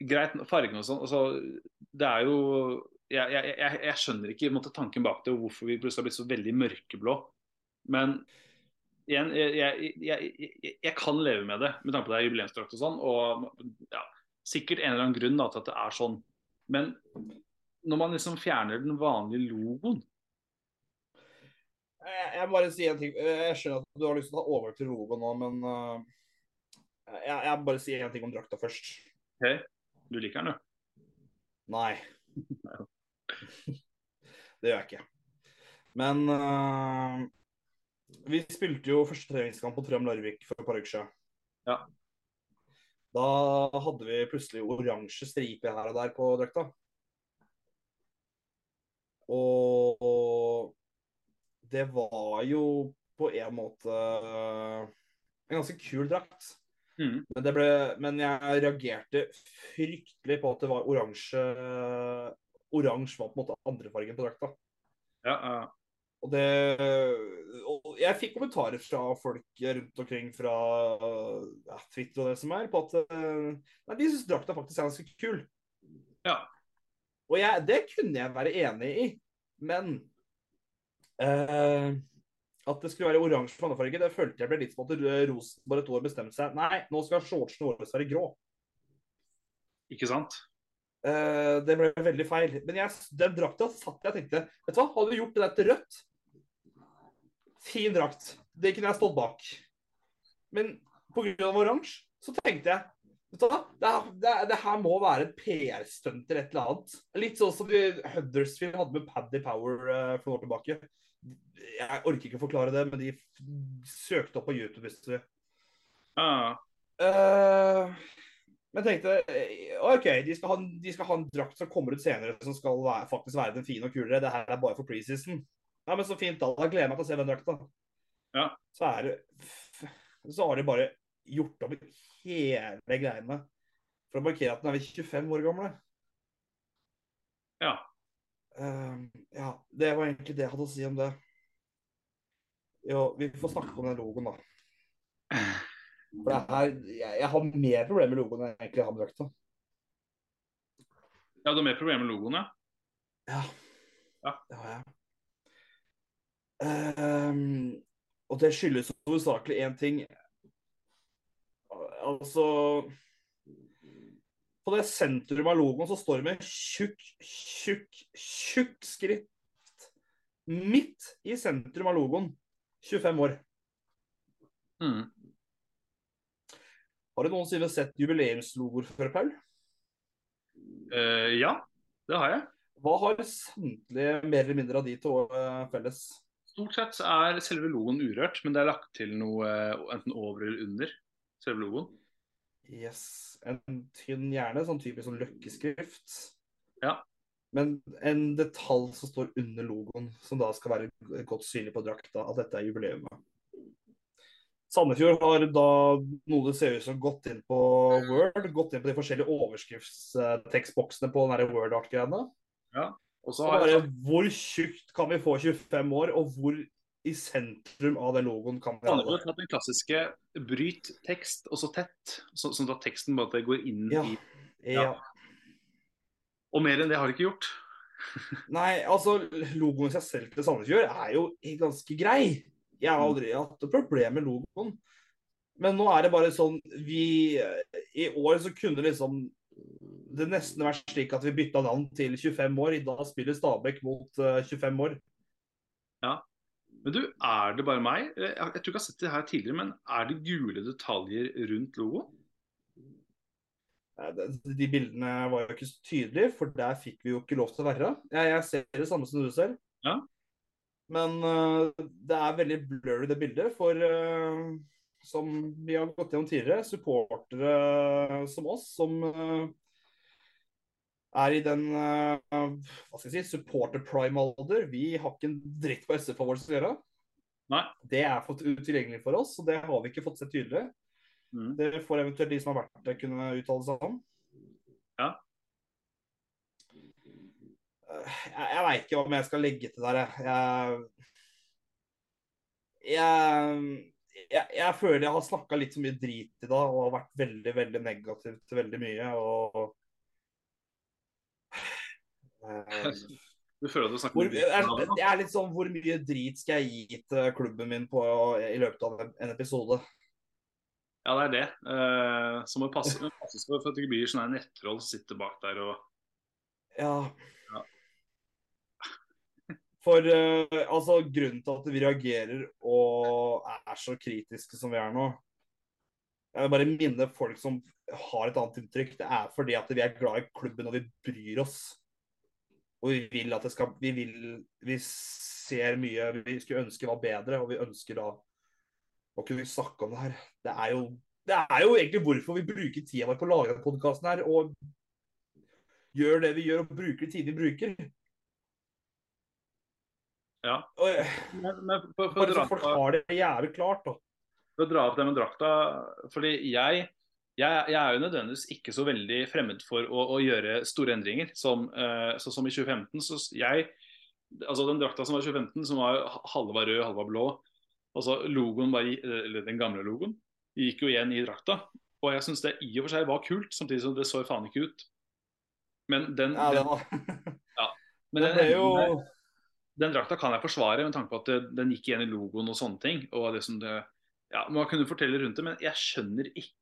Greit, fargen og sånn. Altså, det er jo jeg, jeg, jeg, jeg skjønner ikke måte, tanken bak det, og hvorfor vi plutselig har blitt så veldig mørkeblå. Men igjen, jeg, kan leve med det, med tanke på det er jubileumsdrakt og sånn. Og ja, sikkert en eller annen grunn da, til at det er sånn. Men når man liksom fjerner den vanlige logoen Jeg, bare si en ting. Jeg skjønner at du har lyst til å ta over til logoen nå, men uh, jeg, jeg bare sier en ting om drakta først. Du liker den, du? Nei. [laughs] Det gjør jeg ikke. Men uh, vi spilte jo første treningskamp på Trøm Larvik for et par uker siden. Ja. Da hadde vi plutselig oransje striper her og der på drakta. Og det var jo på en måte en ganske kul drakt. Mhm. Men, det ble, men jeg reagerte fryktelig på at det var oransje Oransje var på en måte andrefargen på drakta. Ja, ja. Og det og Jeg fikk kommentarer fra folk rundt omkring fra ja, Twitter og det som er, på at eh, nei, de syns drakta faktisk er ganske kul. Ja. Og jeg, det kunne jeg være enig i, men eh, at det skulle være oransje pannefarge, det følte jeg ble litt som at Rosenborg et år bestemte seg Nei, nå skal shortsene våre være grå. Ikke sant? Uh, det ble veldig feil. Men jeg, den drakta satt jeg og tenkte Vet du hva, hadde du gjort det der til rødt Fin drakt. Det kunne jeg stått bak. Men pga. oransje, så tenkte jeg Vet du hva, det, her- det, det her må være et PR-stunt eller et eller annet. Litt sånn som Huddersfield hadde med Paddy Power uh, for noen år tilbake. Jeg orker ikke forklare det, men de søkte opp på YouTube. hvis du Ah. Uh, men jeg tenkte eh, OK, de skal, ha, de skal ha en drakt som kommer ut senere, som skal være, faktisk være den fine og kulere. Det her er bare for preseason. Ja, men så fint, da. Da gleder jeg meg til å se den drakta. Ja. Så er det Så har de bare gjort om hele greiene for å markere at den er 25 år gamle. Ja. Eh, ja, det var egentlig det jeg hadde å si om det. Jo, vi får snakke om den logoen, da. For det her, jeg, jeg har mer problemer med logoen enn jeg egentlig har med drakta. ja du har mer problemer med logoen, ja? Ja. Ja. Det har jeg. Ehm, og det skyldes hovedsakelig én ting. Altså På det sentrum av logoen så står det med tjukk, tjukk, tjukk skrift midt i sentrum av logoen 25 år. Mm. Har du noensinne sett jubileumslogoer før, Paul? Uh, ja, det har jeg. Hva har samtlige mer eller mindre av de to uh, felles? Stort sett er selve logoen urørt, men det er lagt til noe uh, enten over eller under selve logoen. Yes. En tynn hjerne, sånn typisk sånn løkkeskrift. Ja. Men en detalj som står under logoen, som da skal være godt synlig på drakta, at dette er jubileumet. Sandefjord har da noe det ser ut som gått inn på Word, gått inn på de forskjellige overskriftstekstboksene på den Word-art-greiene. Og så har jeg hvor tjukt kan vi få 25 år, og hvor i sentrum av den logoen kan vi ha den klassiske bryt tekst og så tett, så, sånn at teksten bare går inn Ja. i Ja. Og mer enn det har de ikke gjort. [laughs] Nei, altså logoen i seg selv til Sandefjord er jo ganske grei. Jeg har aldri hatt problem med logoen. Men nå er det bare sånn vi I år så kunne liksom det nesten vært slik at vi bytta navn til 25 år. I dag spiller Stabæk mot uh, 25 år. Men du, er det bare meg? Jeg, jeg tror ikke jeg har sett det her tidligere, men er det gule detaljer rundt logoen? Eh, De bildene var jo ikke så tydelige, for der fikk vi jo ikke lov til å være. Jeg, jeg ser det samme som du ser. Ja. Men uh, det er veldig blurry, det bildet. For uh, som vi har gått gjennom tidligere, supportere som oss, som eh, er i den eh, hva skal jeg si, supporter prime-alder, vi har ikke en dritt på SF vår å gjøre. Nei. Det er fått utilgjengelig for oss, og det har vi ikke fått sett tydelig. Mm. Det får eventuelt de som har vært der, kunne uttale seg om. Ja. Eh, Jeg, jeg veit ikke om jeg skal legge til der, jeg. Jeg, jeg, jeg, føler jeg har snakka litt så mye drit i dag og har vært veldig, veldig negativ til veldig mye. Og [laughs] Du føler at du snakker hvor, jeg, jeg er litt sånn Hvor mye drit skal jeg gi til klubben min på, i løpet av en- episode? Ja, det er det. Uh, så må passe, men for at du ikke blir sånn en nettroll som sitter bak der og Ja. Ja. For uh, altså, grunnen til at vi reagerer og er så kritiske som vi er nå Jeg vil bare minne folk som har et annet inntrykk. Det er fordi at vi er glad i klubben og vi bryr oss. Og vi vil at det skal Vi vil Vi ser mye vi skulle ønske var bedre, og vi ønsker da å kunne snakke om det her. Det er jo det er jo egentlig hvorfor vi bruker tida vår på å lage denne podkasten her. Og gjør det vi gjør og bruker tiden vi bruker. Ja. Og, Men, men for, for, for, folk har det jævlig klart, da. for å dra opp det med drakta Fordi jeg, jeg, jeg er jo nødvendigvis ikke så veldig fremmed for å, å gjøre store endringer. Som, uh, så som i 2015. Så jeg, altså Den drakta som var i 2015, som var halve var rød, halve var blå. Altså logoen var, i- eller Den gamle logoen gikk jo igjen i drakta. Og jeg syns det i og for seg var kult, samtidig som det så faen ikke ut. Men den, Ja, den, var [laughs] men Det den, jo den, den drakta kan jeg forsvare med tanke på at det, den gikk igjen i logoen og sånne ting. Og det som det, ja, Man kunne fortelle rundt det, men jeg skjønner ikke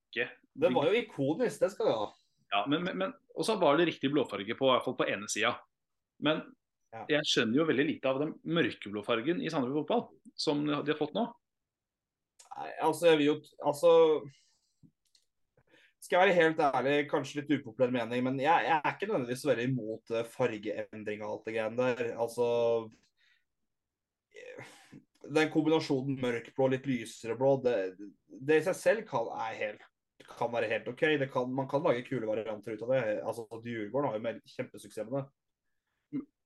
Det var jo ikonisk, det skal vi ha. ja, men, men, men, Og så var det riktig blåfarge på, i hvert fall på ene sida. Men Ja. jeg skjønner jo veldig lite av den mørkeblå fargen i Sandefjord fotball som de har fått nå. Nei, altså, jeg vil jo Altså Skal jeg være helt ærlig, kanskje litt upopulær mening, men jeg, jeg er ikke nødvendigvis så veldig imot eh, fargeendring og alt det greiene der. Altså Den kombinasjonen mørkblå litt lysere blå, det, det i seg selv kan, er helt, kan være helt OK. Det kan, man kan lage kule varianter ut av det. Altså, Djurgården har jo med kjempesuksess med det.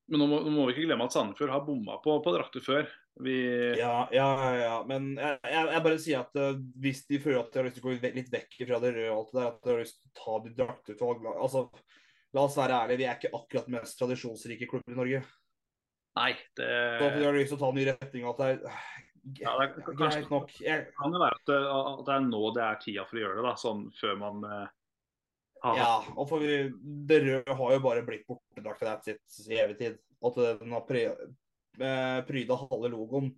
Men nå må, nå må vi ikke glemme at Sandefjord har bomma på, på drakter før. Vi, Ja, ja, ja. Men jeg, jeg, jeg bare sier at uh, hvis de føler at de har lyst til å gå litt vekk fra det røde og alt det der, at de har lyst til å ta de drakteutvalg altså, La oss være ærlige, vi er ikke akkurat den mest tradisjonsrike klubben i Norge. Nei, det Så at de har lyst til å ta en ny retning og at det er Ja, det er greit nok. Jeg, kan det være at det, at det er nå det er tida for å gjøre det. da, sånn før man eh, ja, og for vi, det røde har jo bare blitt bortedrakt til that's it i evig tid. At den har pry, eh, pryda halve logoen.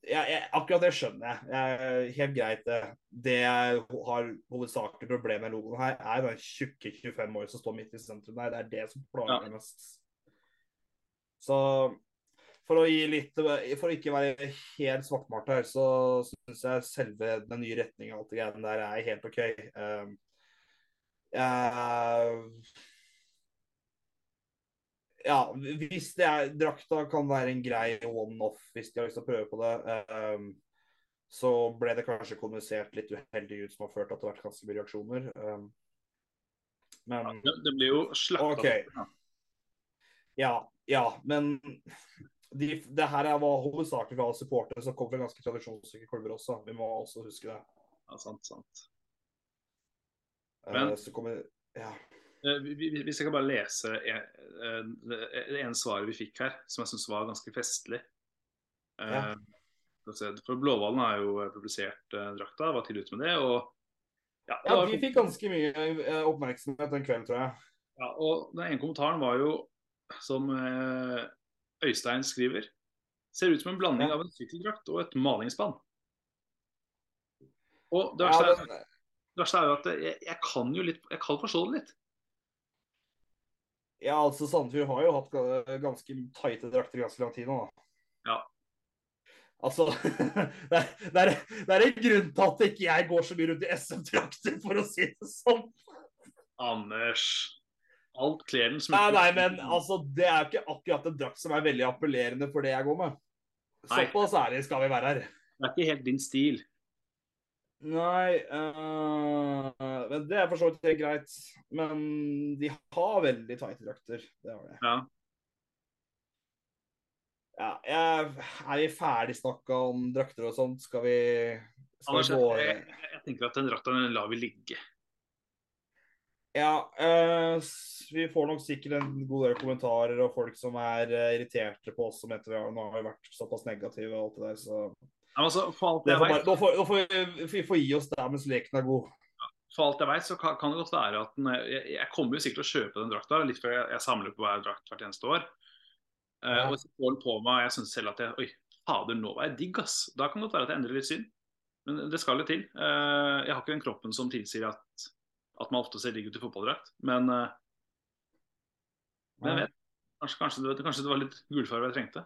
Jeg, jeg, akkurat det skjønner jeg. jeg. Helt greit, det. Det jeg har hovedsakelig problem med logoen her, er den tjukke 25 år som står midt i sentrum der. Det er det som plager meg mest. Så for å gi litt For å ikke være helt svartmalt her, så syns jeg selve den nye retninga og alt det greiene der er helt OK. Um, ja, hvis det er drakta kan være en grei one-off hvis de har lyst til å prøve på det. Um, så ble det kanskje kommunisert litt uheldig ut, som har ført til at det har vært ganske mye reaksjoner. Um, men Det, det blir jo slakta. Okay. Ja, ja, men de, det her er var hovedsakelig fra supportere som kom fra ganske tradisjonsrike klubber også. Vi må også huske det. Ja, sant, sant. Uh, Men- så kommer Ja. Eh, vi- vi- Hvis jeg kan bare lese en, eh, det det ene svaret vi fikk her, som jeg syns var ganske festlig. Eh, Ja. For Blåhvalen har jo publisert eh, drakta, var tidlig ute med det. og ja, det ja, de vi fikk ganske mye eh, oppmerksomhet den kvelden, tror jeg. Ja, og Den ene kommentaren var jo, som eh, Øystein skriver Ser ut som en blanding Ja. av en sykkeldrakt og et malingsspann. Og det Ja, verste, er, den, det verste er jo at jeg, jeg kan jo litt Jeg kan forstå det litt. ja, altså Sandefjord har jo hatt ganske tighte drakter i ganske lang tid nå. da. Ja. Altså, [laughs] det er, det, er, det er en grunn til at ikke jeg går så mye rundt i SM-drakter, for å si det sånn. Anders Alt kler den Nei, nei, men altså, det er ikke akkurat en drakt som er veldig appellerende for det jeg går med. Såpass ærlig skal vi være her. Det er ikke helt din stil. Nei uh, men Det er for så vidt helt greit. Men de har veldig tighte drakter. Det har de. Ja. Ja, jeg, er vi ferdig snakka om drakter og sånt? Skal vi, skal Anders, vi gå jeg, jeg, tenker at den drakta lar vi ligge. Ja, øh, vi får nok sikkert en god del kommentarer og folk som er uh, irriterte på oss som etter vi har, nå har vi vært såpass negative og alt det der, så Ja, altså, det bare, nå, får, nå får vi, vi får gi oss der mens leken er god. for alt jeg vet, så kan, kan det godt være at den, jeg, jeg kommer jo sikkert til å kjøpe den drakta, litt før jeg, jeg samler på hver drakt hvert eneste år. Uh, Ja. og så får den på meg, og jeg syns selv at jeg Oi, fader, nå var jeg digg, ass. Da kan det godt være at jeg endrer litt syn. Men det skal litt til. Uh, jeg har ikke den kroppen som tilsier at, at man ofte ser digg ut i fotballdrakt. Men, eh, men jeg vet. Kanskje, kanskje, det, kanskje det var litt gulfarge jeg trengte.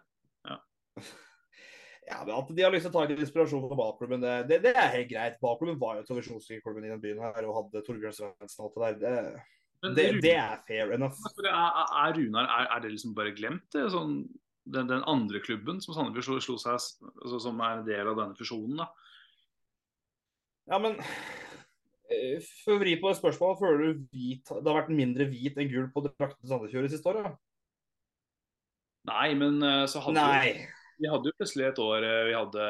Ja, [laughs] ja, men At de har lyst til å ta litt inspirasjon fra ballklubben, det, det, det er helt greit. Ballklubben var jo tradisjonsklubben i den byen her og hadde Torbjørn Svendsen og alt det der. Det, det, er fair enough. er, er, Runar er, er det liksom bare glemt? Det? Sånn, den, den andre klubben som Sandefjord slo, slo seg altså, Som er en del av denne fusjonen, da. Ja, men For å vri på det spørsmålet, føler du hvit, det har vært mindre hvit enn gul på drakten til Sandefjord de siste året? Nei, men eh, så hadde Nei. Vi, vi hadde jo plutselig et år eh, vi hadde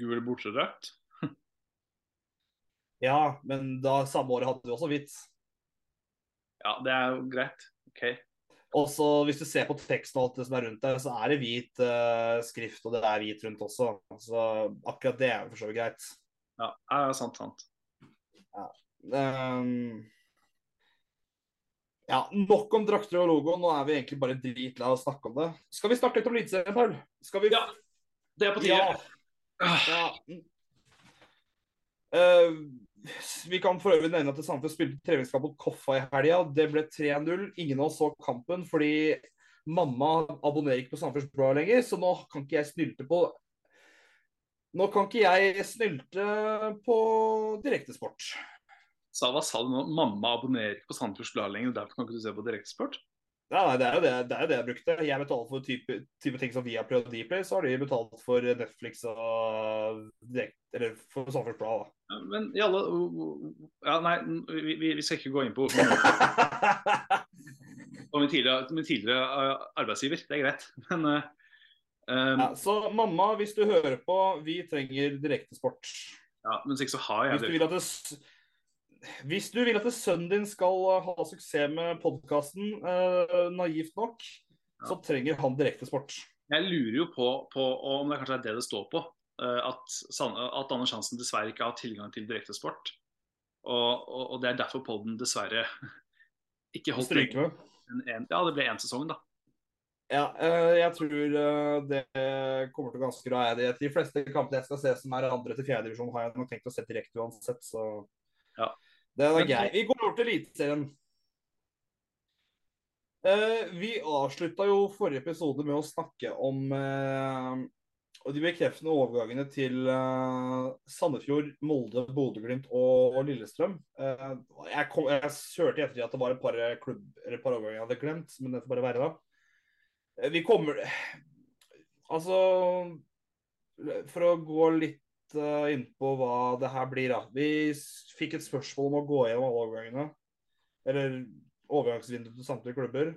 gul bortedrakt. [laughs] Ja, men da samme året hadde vi også hvitt. Ja, det er jo greit. OK. Og så hvis du ser på teksten og alt det som er rundt der, så er det hvit uh, skrift, og det er hvit rundt også. Så akkurat det er jo for så vidt greit. Ja, det er sant, sant. Ehm, ja, nok om drakter og logo. Nå er vi egentlig bare dritlei av å snakke om det. Skal vi snakke litt om Eliteserien, Paul? Skal vi Ja, Det er på tide. Ja. Ah, ja. Uh, vi kan for øvrig nevne at Sandefjord spilte treningskamp mot Koffa i helga. Det ble 3-0. Ingen av oss så kampen fordi mamma abonnerer ikke på Sandefjords Blad lenger, så nå kan ikke jeg snylte på Nå kan ikke jeg snylte på direktesport. Sa, hva sa du nå? Mamma abonnerer ikke på Sandefjords Blad lenger, derfor kan ikke du se på Direktesport? Ja, nei, det er jo det, det, er jo det jeg brukte. Jeg betaler for type, type ting som Viaplay og Dplay, så har de betalt for Netflix og direkt, eller for Sandefjords Blad. da. Ja, Men i alle Ja, nei, vi, vi, vi skal ikke gå inn på Og [laughs] min tidligere, min tidligere eh, arbeidsgiver. Det er greit. Men eh, um, Ja, så mamma, hvis du hører på, vi trenger direktesport. ja, men hvis så har jeg Hvis det. det, hvis du vil at sønnen din skal uh, ha suksess med podkasten, naivt nok, så trenger han direktesport. Jeg lurer jo på, på om det kanskje er det det står på. eh, at, at Anders Hansen dessverre ikke har tilgang til direktesport. Og, og, og det er derfor podden dessverre [laughs] ikke holdt en, Ja, det ble én sesong, da. Ja, eh, jeg tror eh, det kommer til å ganske bra. jeg. De fleste kampene jeg skal se som er andre til fjerde divisjon, har jeg nok tenkt å se direkte uansett, så Ja. det er greit. Vi går over til Eliteserien. Eh, vi avslutta jo forrige episode med å snakke om og de bekreftende overgangene til Sandefjord, Molde, Bodø-Glimt og, og Lillestrøm. Jeg, kom, jeg hørte i ettertid at det var et par, klubb, eller et par overganger jeg hadde glemt, men det får bare være da. Eh, vi kommer Altså For å gå litt uh, inn på hva det her blir, da. Vi fikk et spørsmål om å gå gjennom alle overgangene. Eller overgangsvinduet til samtlige klubber.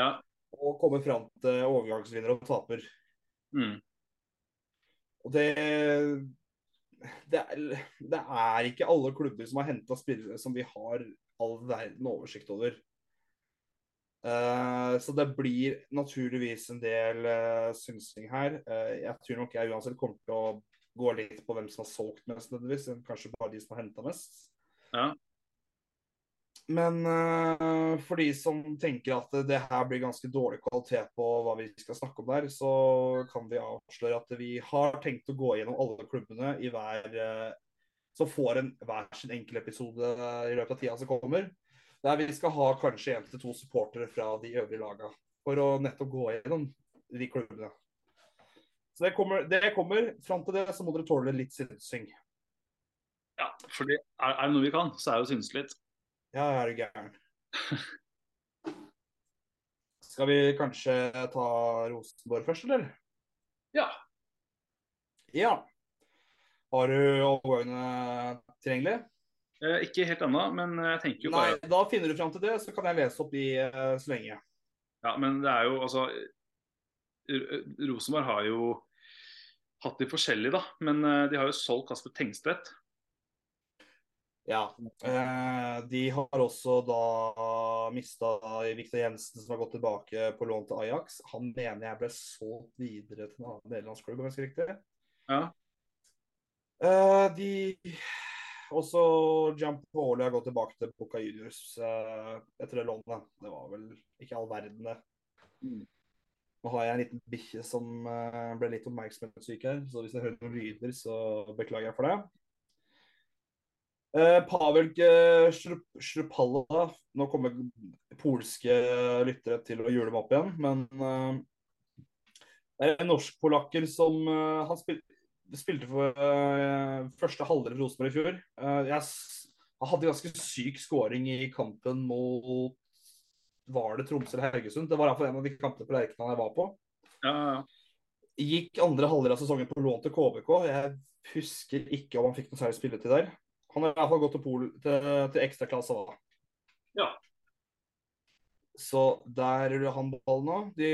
Ja. Og komme fram til overgangsvinner og taper. Mm. Og det det er, det er ikke alle klubber som har henta spillere som vi har all verden oversikt over. Eh, så det blir naturligvis en del uh, synsing her. Eh, jeg tror nok jeg uansett kommer til å gå litt på hvem som har solgt mest, nødvendigvis. Kanskje bare de som har henta mest. Ja. Men uh, for de som tenker at det her blir ganske dårlig kvalitet på hva vi skal snakke om der, så kan vi avsløre at vi har tenkt å gå gjennom alle klubbene i hver uh, som får en hver sin enkel episode i løpet av tida som kommer. Der vi skal ha kanskje én til to supportere fra de øvrige laga for å nettopp gå gjennom de klubbene. Så det kommer. Det kommer. Fram til det så må dere tåle litt synsing. ja, for er, er det noe vi kan, så er det å synse litt. Ja, er du gæren. [laughs] Skal vi kanskje ta Rosenborg først, eller? Ja. Ja. Har du overgangene tilgjengelig? Eh, ikke helt ennå, men jeg tenker jo bare Nei, da finner du fram til det, så kan jeg lese opp de eh, så lenge. Ja, men det er jo altså Rosenborg har jo hatt de forskjellige, da. Men eh, de har jo solgt Kasper Tengstedt. Ja. Eh, de har også da mista Viktor Jensen, som har gått tilbake på lån til Ajax. Han mener jeg ble solgt videre til en annen nederlandsklubb, om jeg husker riktig. Ja. Eh, de også Giampoli har gått tilbake til Boca Juniors eh, etter det lånet. Det var vel ikke all verden, det. Mm. Nå har jeg en liten bikkje som eh, ble litt oppmerksomhetssyk her, så hvis jeg hører noen lyder, så beklager jeg for det. Eh, Pavel Shrup- Shrupalla Nå kommer polske lyttere til å jule meg opp igjen, men eh, det er en norsk-polakker som eh, Han spil, spilte for uh, første halvdel av Rosenborg i fjor. Uh, jeg jeg hadde ganske syk scoring i kampen mot Var det Tromsø eller Haugesund? Det var iallfall en av de kampene på Lerkendal jeg var på. Ja, ja, ja. Gikk andre halvdel av sesongen på lån til KBK. Jeg husker ikke om han fikk noe særlig spilletid der. Han har iallfall gått til, Pol, til, til ekstraklasse da. Ja. Så der ruller han ballen nå. De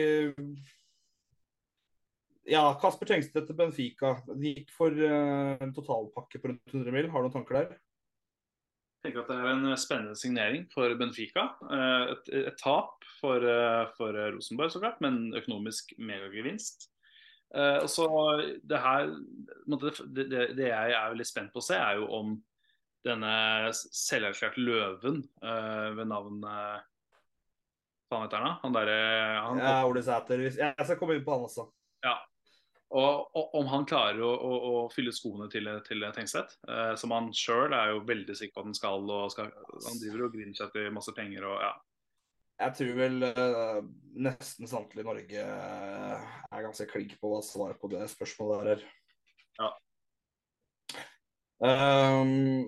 Ja, Kasper Tengstedt til Benfica. De gikk for eh, en totalpakke på rundt 100 mil. Har du noen tanker der? Jeg tenker at det er en spennende signering for Benfica. Eh, Et, et tap for, eh, for Rosenborg, så klart, men økonomisk megagevinst. Eh, og så det her det, det, det jeg er veldig spent på å se, er jo om denne selverklærte løven eh, ved navn eh, Hva heter han da? Han derre Ja, Ole Sæter. Jeg skal komme inn på han også. Og, og om han klarer å, å, å fylle skoene til, til Tengstedt, eh, som han sjøl er jo veldig sikker på at han skal. og skal, Han driver og griner seg til masse penger og ja. Jeg tror vel eh, nesten samtlige i Norge eh, er ganske klink på hva svaret på det spørsmålet der her. Ja. Um,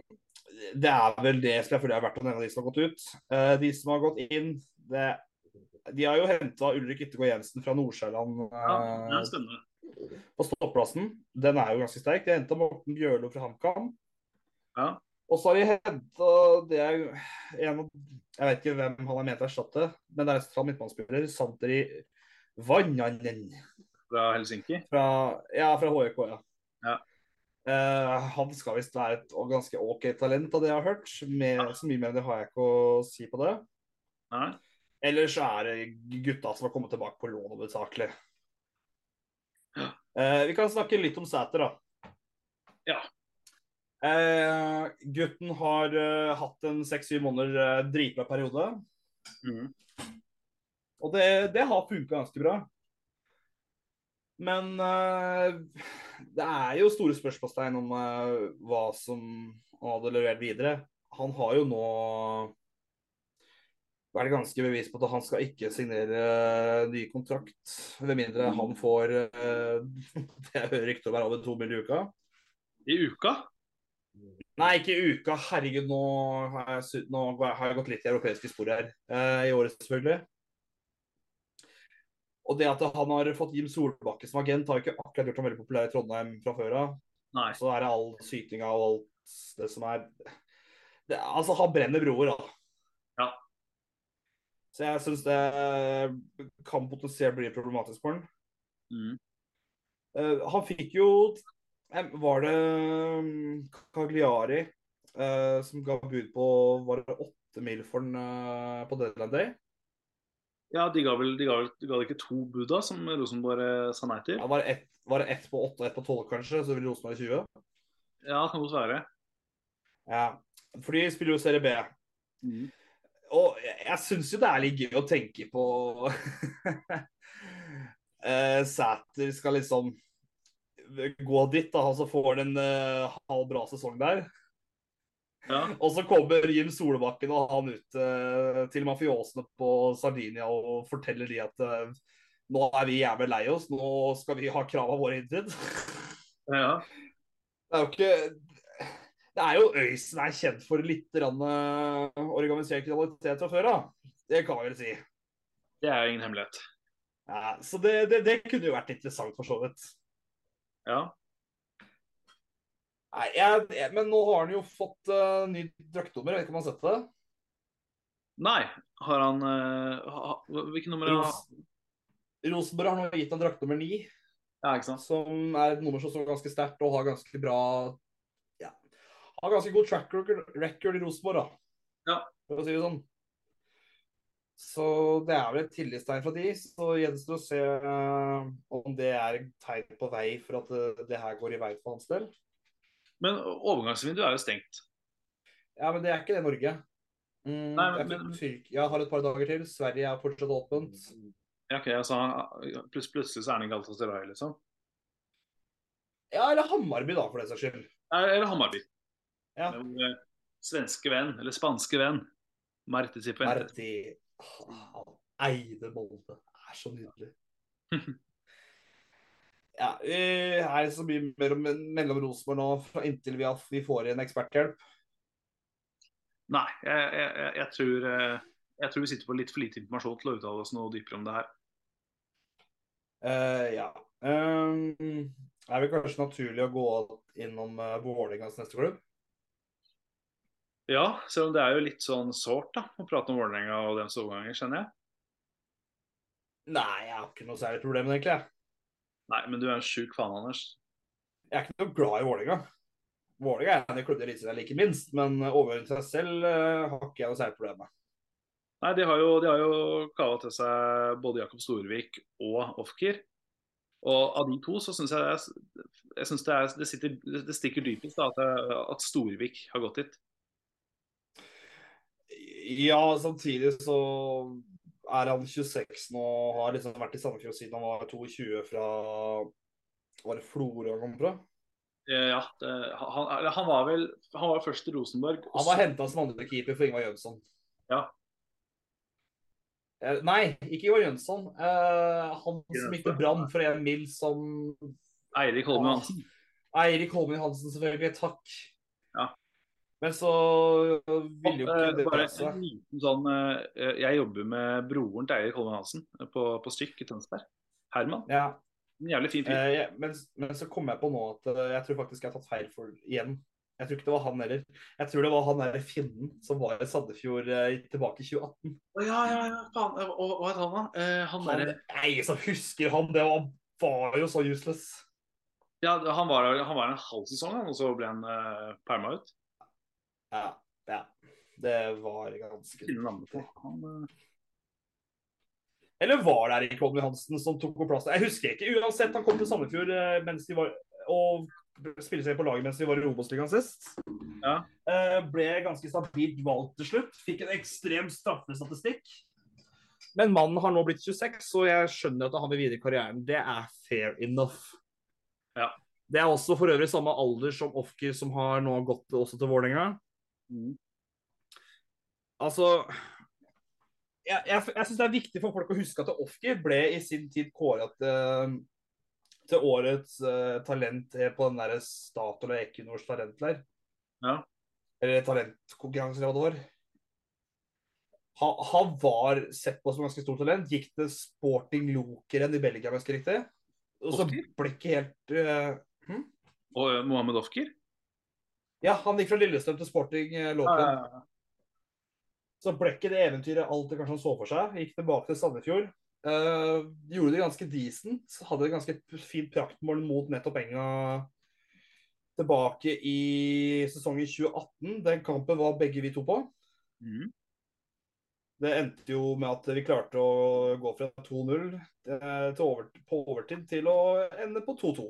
det er vel det som jeg føler er verdt å nevne av de som har gått ut. Uh, de som har gått inn det, De har jo henta Ulrik Yttergård Jensen fra Nordsjælland ja det eh, er spennende. På stopplassen. Den er jo ganske sterk. De henta Morten Bjørlo fra HamKam. Ja. Og så har de henta det er jo en av Jeg vet ikke hvem han har ment å erstatte, men det er en sentral midtbanespiller. Santeri Vannanen Fra Helsinki. fra, ja, fra HJK, ja. Ja. Uh, han skal visst være et ganske OK talent, av det jeg har hørt. Mer, så mye mer det har jeg ikke å si på det. Nei. Ellers er det gutta som har kommet tilbake på lån hovedsakelig. Eh, vi kan snakke litt om Sæter, da. Ja. Eh, gutten har eh, hatt en seks-syv måneder uh, dritbra periode. Mm. Og det, det har funka ganske bra. Men eh, det er jo store spørsmålstegn om hva som han hadde levert videre. Han har jo nå vært ganske bevisst på at han skal ikke signere ny kontrakt. Med mindre han får eh, [laughs] Det jeg hører rykter om er over to mil i uka. I uka? Nei, ikke i uka. Herregud, nå har jeg, nå har jeg gått litt i europeiske spor her. Eh, I året, selvfølgelig. Og det at han har fått Jim Solbakke som agent, har ikke akkurat gjort ham veldig populær i Trondheim fra før av. Så er det all sytinga og alt det som er det, Altså, han brenner broer, da. Så jeg syns det kan potensielt bli problematisk for han. Mm. Uh, han fikk jo eh, Var det mm, Cagliari uh, som ga bud på Var det åtte mil for han uh, på Deadline Day? Ja, de ga vel de ga, vel, de ga ikke to bud da, som Rosenborg eh, sa nei til? Ja, var, det ett, var det ett på åtte og ett på tolv, kanskje? Så ville Rosenborg 20? Ja, det kan godt være. Ja. For de spiller jo Serie B. Mm. Og jeg, syns jo det er litt gøy å tenke på [laughs] eh, Sæter skal liksom gå dit, da, og så får han en uh, halv bra sesong der. Ja. [laughs] Og så kommer Jim Solbakken og han ut uh, til mafiosene på Sardinia og forteller de at uh, nå er vi jævlig lei oss, nå skal vi ha krava våre innfridd. [laughs] ja. Det er jo ikke Det er jo Øysen er kjent for litt eh, organisert kriminalitet fra før av. Det kan vi vel si. Det er jo ingen hemmelighet. Ja, så det, det, det kunne jo vært interessant, for så vidt. Ja. Nei, jeg, jeg, Men nå har han jo fått uh, ny draktnummer, vet ikke om han har sett det? Nei, har han uh, ha, Hvilket nummer er han? Rosenborg har nå gitt han draktnummer ni, Ja, ikke sant? som er et nummer som står ganske sterkt og har ganske bra har ganske god track record, i Rosenborg, da. Ja. For å si det sånn. Så det er vel et tillitstegn fra de. Så gjenstår å se eh, om det er tegn på vei for at det, det her går i vei for hans del. Men overgangsvinduet er jo stengt. Ja, men det er ikke det Norge. Mm, Nei, men- jeg, jeg har et par dager til. Sverige er fortsatt åpent. Ja, ok, altså, pluss, Plutselig så er han i Galatasaray, liksom. Ja, eller Hammarby, da, for den saks skyld. Eller Hammarby. Ja. Vår, eh, Svenske venn, eller spanske venn. Marti Cifuentes. Marti Han eide Molde. Det er så nydelig. [laughs] Ja, eh, er det så mye mellom, mellom Rosenborg nå fra- inntil vi, vi får inn eksperthjelp? Nei, jeg, jeg, jeg, jeg, tror, eh, jeg tror vi sitter på litt for lite informasjon til å uttale oss noe dypere om det her. Uh, ja. Um, er det kanskje naturlig å gå innom uh, Vålerengas neste klubb? Ja, selv om det er jo litt sånn sårt da, å prate om Vålerenga og deres overganger, kjenner jeg. Nei, jeg har ikke noe særlig problem med det, egentlig. jeg. Nei, men du er en sjuk faen, Anders. Jeg er ikke noe glad i Vålerenga. Vålerenga er en av klubbene i Eliteserien jeg liker minst, men overgangen til seg selv uh, har ikke jeg noe særlig problem med. Nei, de har jo, de har jo kava til seg både Jakob Storvik og Ofker. Og av de to så syns jeg, jeg synes det, er, det, sitter, det stikker dypest da, at, at Storvik har gått dit. Ja, samtidig så er han 26 nå og har liksom vært i Sandefjord siden han var 22 fra Var det Florø han kom fra? Eh, Ja, det, han, han var vel Han var først i Rosenborg. Også. Han var henta som andrekeeper for Ingvar Jønsson. Ja. Eh, Nei, ikke Ingvar Jønsson. Eh, han som gikk til Brann for en mil som Eirik Holmen Hansen. Eirik Holmen Hansen, selvfølgelig. Takk. Ja. Men så vil jo ikke Eh, det Bare en liten sånn eh, Jeg jobber med broren til Eirik Holmen Hansen på, på Stykk i Tønsberg. Herman. Ja, En jævlig fin fyr. eh, ja, men, men så kom jeg på nå at eh, jeg tror faktisk jeg har tatt feil for igjen. Jeg tror ikke det var han heller. Jeg tror det var han der finnen som var i Sandefjord eh, tilbake i 2018. Å ja, ja, ja, faen. Eh, Hva het han, da? Eh, han derre nei, som husker han, det var, var jo så useless. Ja, han var, han var en halv sesong, og så ble han uh, perma ut. Ja, ja. Det var ganske eh, Eller var det Erik Holmen Hansen som tok opp plass? Jeg husker ikke. Uansett, han kom til Sandefjord eh, mens de var og spille seg på laget mens de var i Obos-ligaen sist. Ja. Eh, ble ganske stabilt valgt til slutt. Fikk en ekstrem straffestatistikk. Men mannen har nå blitt 26, så jeg skjønner at han vil videre i karrieren. Det er fair enough. Ja. Det er også for øvrig samme alder som Ofker, som har nå gått også til Vålerenga. Mm. Altså jeg, jeg, jeg syns det er viktig for folk å huske at Ofker ble i sin tid kåra til, til årets uh, talent på den der Statoil og Equinors talentleir. Ja. Eller talentkonkurranse, eller hva det var. Han, han var sett på som ganske stort talent. Gikk til Sporting Lokeren i Belgia, om jeg husker riktig. Og så ble ikke helt eh, Og eh, Mohammed Ofker? Ja, han gikk fra Lillestrøm til Sporting eh, Lokeren. Så ble ikke det eventyret alt det kanskje han så for seg. Gikk tilbake til Sandefjord. Eh, gjorde det ganske decent. Hadde et ganske fint praktmål mot nettopp Enga tilbake i sesongen 2018. Den kampen var begge vi to på. Mm. Det endte jo med at vi klarte å gå fra 2-0 eh, over, på overtid til å ende på 2-2.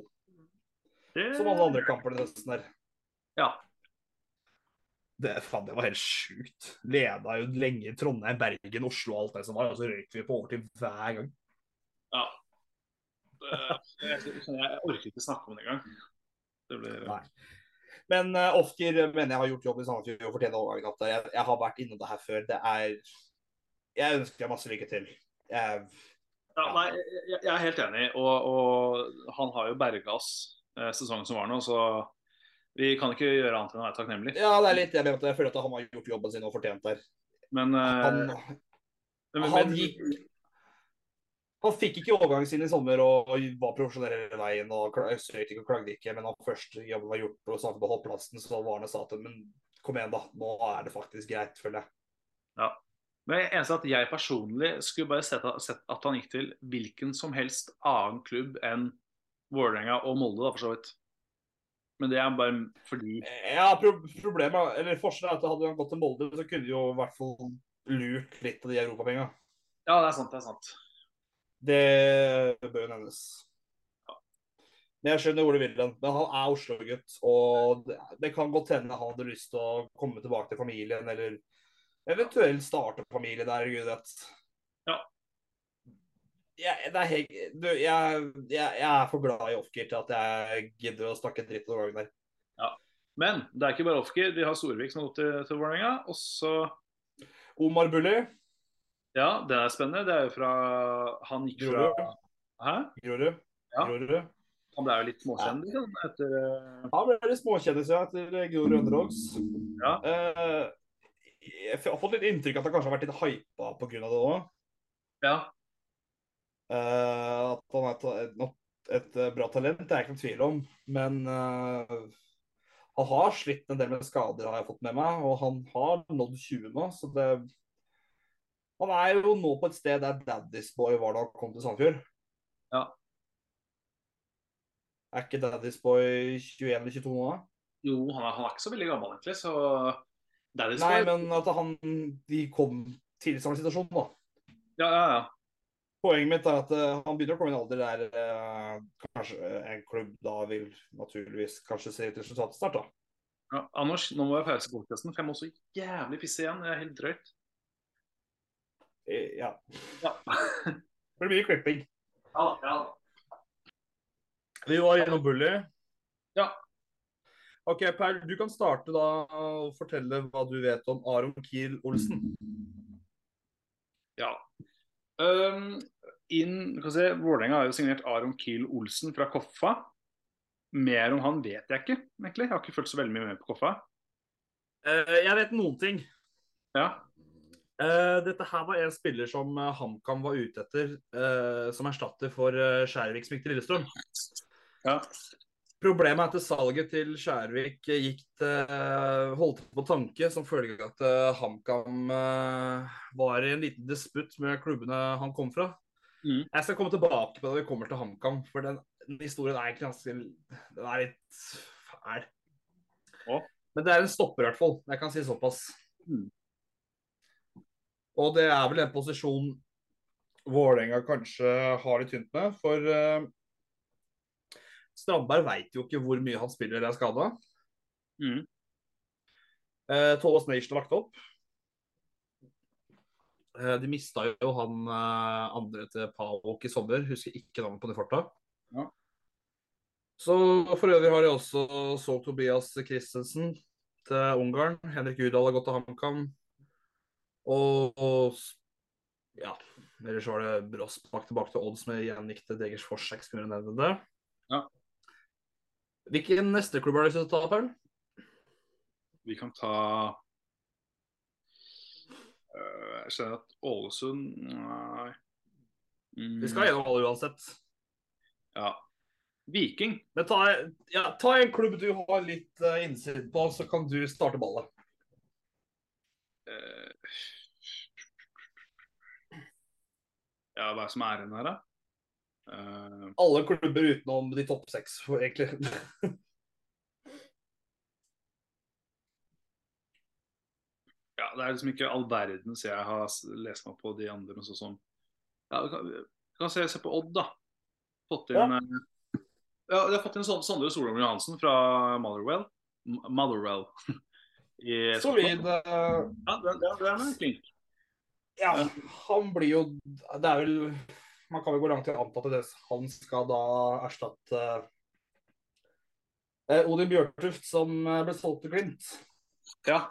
Det... Som alle andre kamper denne høsten her. Ja. Det, faen, det var helt sjukt. Leda jo lenge Trondheim, Bergen, Oslo og alt det som var. Og så røyk vi på overtid hver gang. ja. Det- Jeg, jeg, jeg orker ikke snakke om det engang. Det blir Nei. Men uh, Ofker mener jeg har gjort jobb i Sandefjord og fortjener overgangen At. Jeg, jeg har vært innom det her før. Det er Jeg ønsker deg masse lykke til. Jeg, Ja, nei, jeg, jeg er helt enig, og, og han har jo berga oss eh, sesongen som var nå, så vi kan ikke gjøre annet enn å være takknemlig. ja, det er litt jeg, mener jeg føler at han har gjort jobben sin og fortjent der. Men, eh, Han, men, han gikk Han fikk ikke overgangen sin i sommer og, og var profesjonell hele veien. og Søkte ikke og klagde ikke, men han først jobben var gjort og snakket beholdt plassen, så var han og sa til men kom igjen, da. Nå er det faktisk greit, føler jeg. Ja. men jeg eneste at jeg personlig skulle bare sett, at- sett at han gikk til hvilken som helst annen klubb enn Vålerenga og Molde, da, for så vidt. Men det er bare fordi Ja, pro problemet, eller Forskjellen er at hadde han gått til Molde, så kunne de jo i hvert fall lurt litt av de europapenga. Ja, det er sant, det er sant. Det bør jo nevnes. Men Jeg skjønner hvor du vil den. Men han er Oslo-gutt. Og det, det kan godt hende han hadde lyst til å komme tilbake til familien, eller eventuelt starte familie der, gud vet. Ja. Jeg, det er helt, du, jeg, jeg, jeg er for glad i Ofker til at jeg gidder å snakke dritt noen gang der. Ja. Men det er ikke bare Ofker. De har Storvik som har gått til, til Vålerenga. Og så Omar Bulli, Ja, det er spennende. Det er jo fra Han gikk fra. Hæ? Grorud. Ja. Grorud. Han ble jo litt småkjendis han, etter eh, Han ble litt småkjendis ja, etter Grorud Underdogs. Ja. Eh, jeg har fått litt inntrykk av at han kanskje har vært litt hypa pga. det òg. Ja. Eh, at han er et, et, eh, bra talent, det er jeg ikke noen tvil om. Men uh, han har slitt en del med skader, har jeg fått med meg. Og han har nådd 20 nå, så det Han er jo nå på et sted der Daddy's Boy var da han kom til Sandefjord. Ja. Er ikke Daddy's Boy 21 eller 22 nå? da? Jo, han er, han er ikke så veldig gammel, egentlig, så Daddy's Nei, Boy- men at han De kom til samme situasjon, da. Ja, ja, ja. Poenget mitt er at uh, han begynner å komme i en alder der uh, kanskje en klubb da vil naturligvis kanskje se et resultat snart, da. ja. Anders, nå må jeg pause podkasten, for jeg må så jævlig pisse igjen. Det er helt drøyt. Eh, Ja. Ja. Det [laughs] blir mye klipping. ja, ja. Vi var gjennom Bully. Ja. OK, Per, du kan starte da og fortelle hva du vet om Aron Kiel Olsen. ja. Um, inn, se, Vålerenga har jo signert Aron Kiel Olsen fra Koffa. Mer om han vet jeg ikke, egentlig. Jeg har ikke fulgt så veldig mye med på Koffa. Uh, jeg vet noen ting. Ja. Uh, dette her var en spiller som eh, HamKam var ute etter uh, som erstatter for uh, Skjærvik som gikk til Lillestrøm. Ja. Problemet er at salget til Skjærvik gikk til, eh, holdt på tanke som følge av at eh, HamKam eh, var i en liten disputt med klubbene han kom fra. Mm. Jeg skal komme tilbake på det når vi kommer til HamKam, for den, den historien er egentlig ganske Den er litt fæl. Ja. Men det er en stopper, i hvert fall. Jeg kan si såpass. Mm. Og det er vel en posisjon Vålerenga kanskje har litt tynt med, for eh, Strandberg veit jo ikke hvor mye han spiller eller er skada. Mm. Eh, Thomas Nation har lagt opp. Eh, de mista jo han eh, andre til Pavok i sommer, husker ikke navnet på de farta. Ja. Så for øvrig har de også solgt Tobias Christensen til Ungarn. Henrik Udal har gått til HamKam. Og, og Ja. Ellers var det Brossbakk tilbake til odds med gjengikk til Degers Forsek, skulle jeg nevne det. Ja. Hvilken neste klubb har du lyst til å ta, Paul? Vi kan ta øh, Jeg ser at Ålesund Nei. Mm, Vi skal gjennom alle uansett. Ja. Viking. Men ta, ja, ta en klubb du har litt uh, innsikt på, så kan du starte ballet. Uh, ja, hva er det som er igjen her, da? Eh, Alle klubber utenom de topp seks, egentlig. [laughs] ja, det er liksom ikke all verdens jeg har lest meg på de andre. men Sånn som ja, kan, kan se, se på Odd, da. Fått inn Ja. eh, ja, De har fått inn Sondre Solholm Johansen fra Motherwell. Motherwell. [laughs] I Solid. Eh, Ja, det, det, det er flink. ja, han blir jo Det er vel Man kan vel gå langt i å anta at han skal da erstatte eh, Odin Bjørtuft, som eh, ble solgt til Glimt. Ja.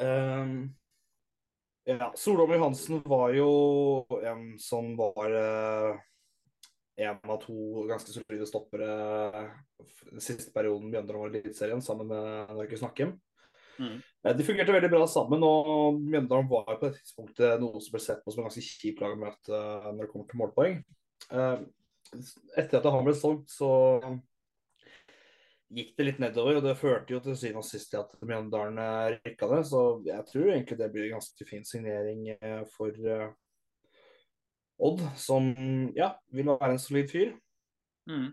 Um, ja, Solholm Johansen var jo en som var uh, en av to ganske solide stoppere siste perioden begynner var i Eliteserien, sammen med Markus Nakkim. Mm. Eh, De fungerte veldig bra sammen, og Mjøndalen var på det tidspunktet noe som ble sett på som en ganske kjip lag å møte eh, når det kommer til målpoeng. Eh, Etter at han ble solgt, så gikk det litt nedover, og det førte jo til syvende og sist til at Mjøndalen eh, rykka ned. Så jeg tror egentlig det blir en ganske fin signering eh, for eh, Odd, som ja, vil være en solid fyr. Mm.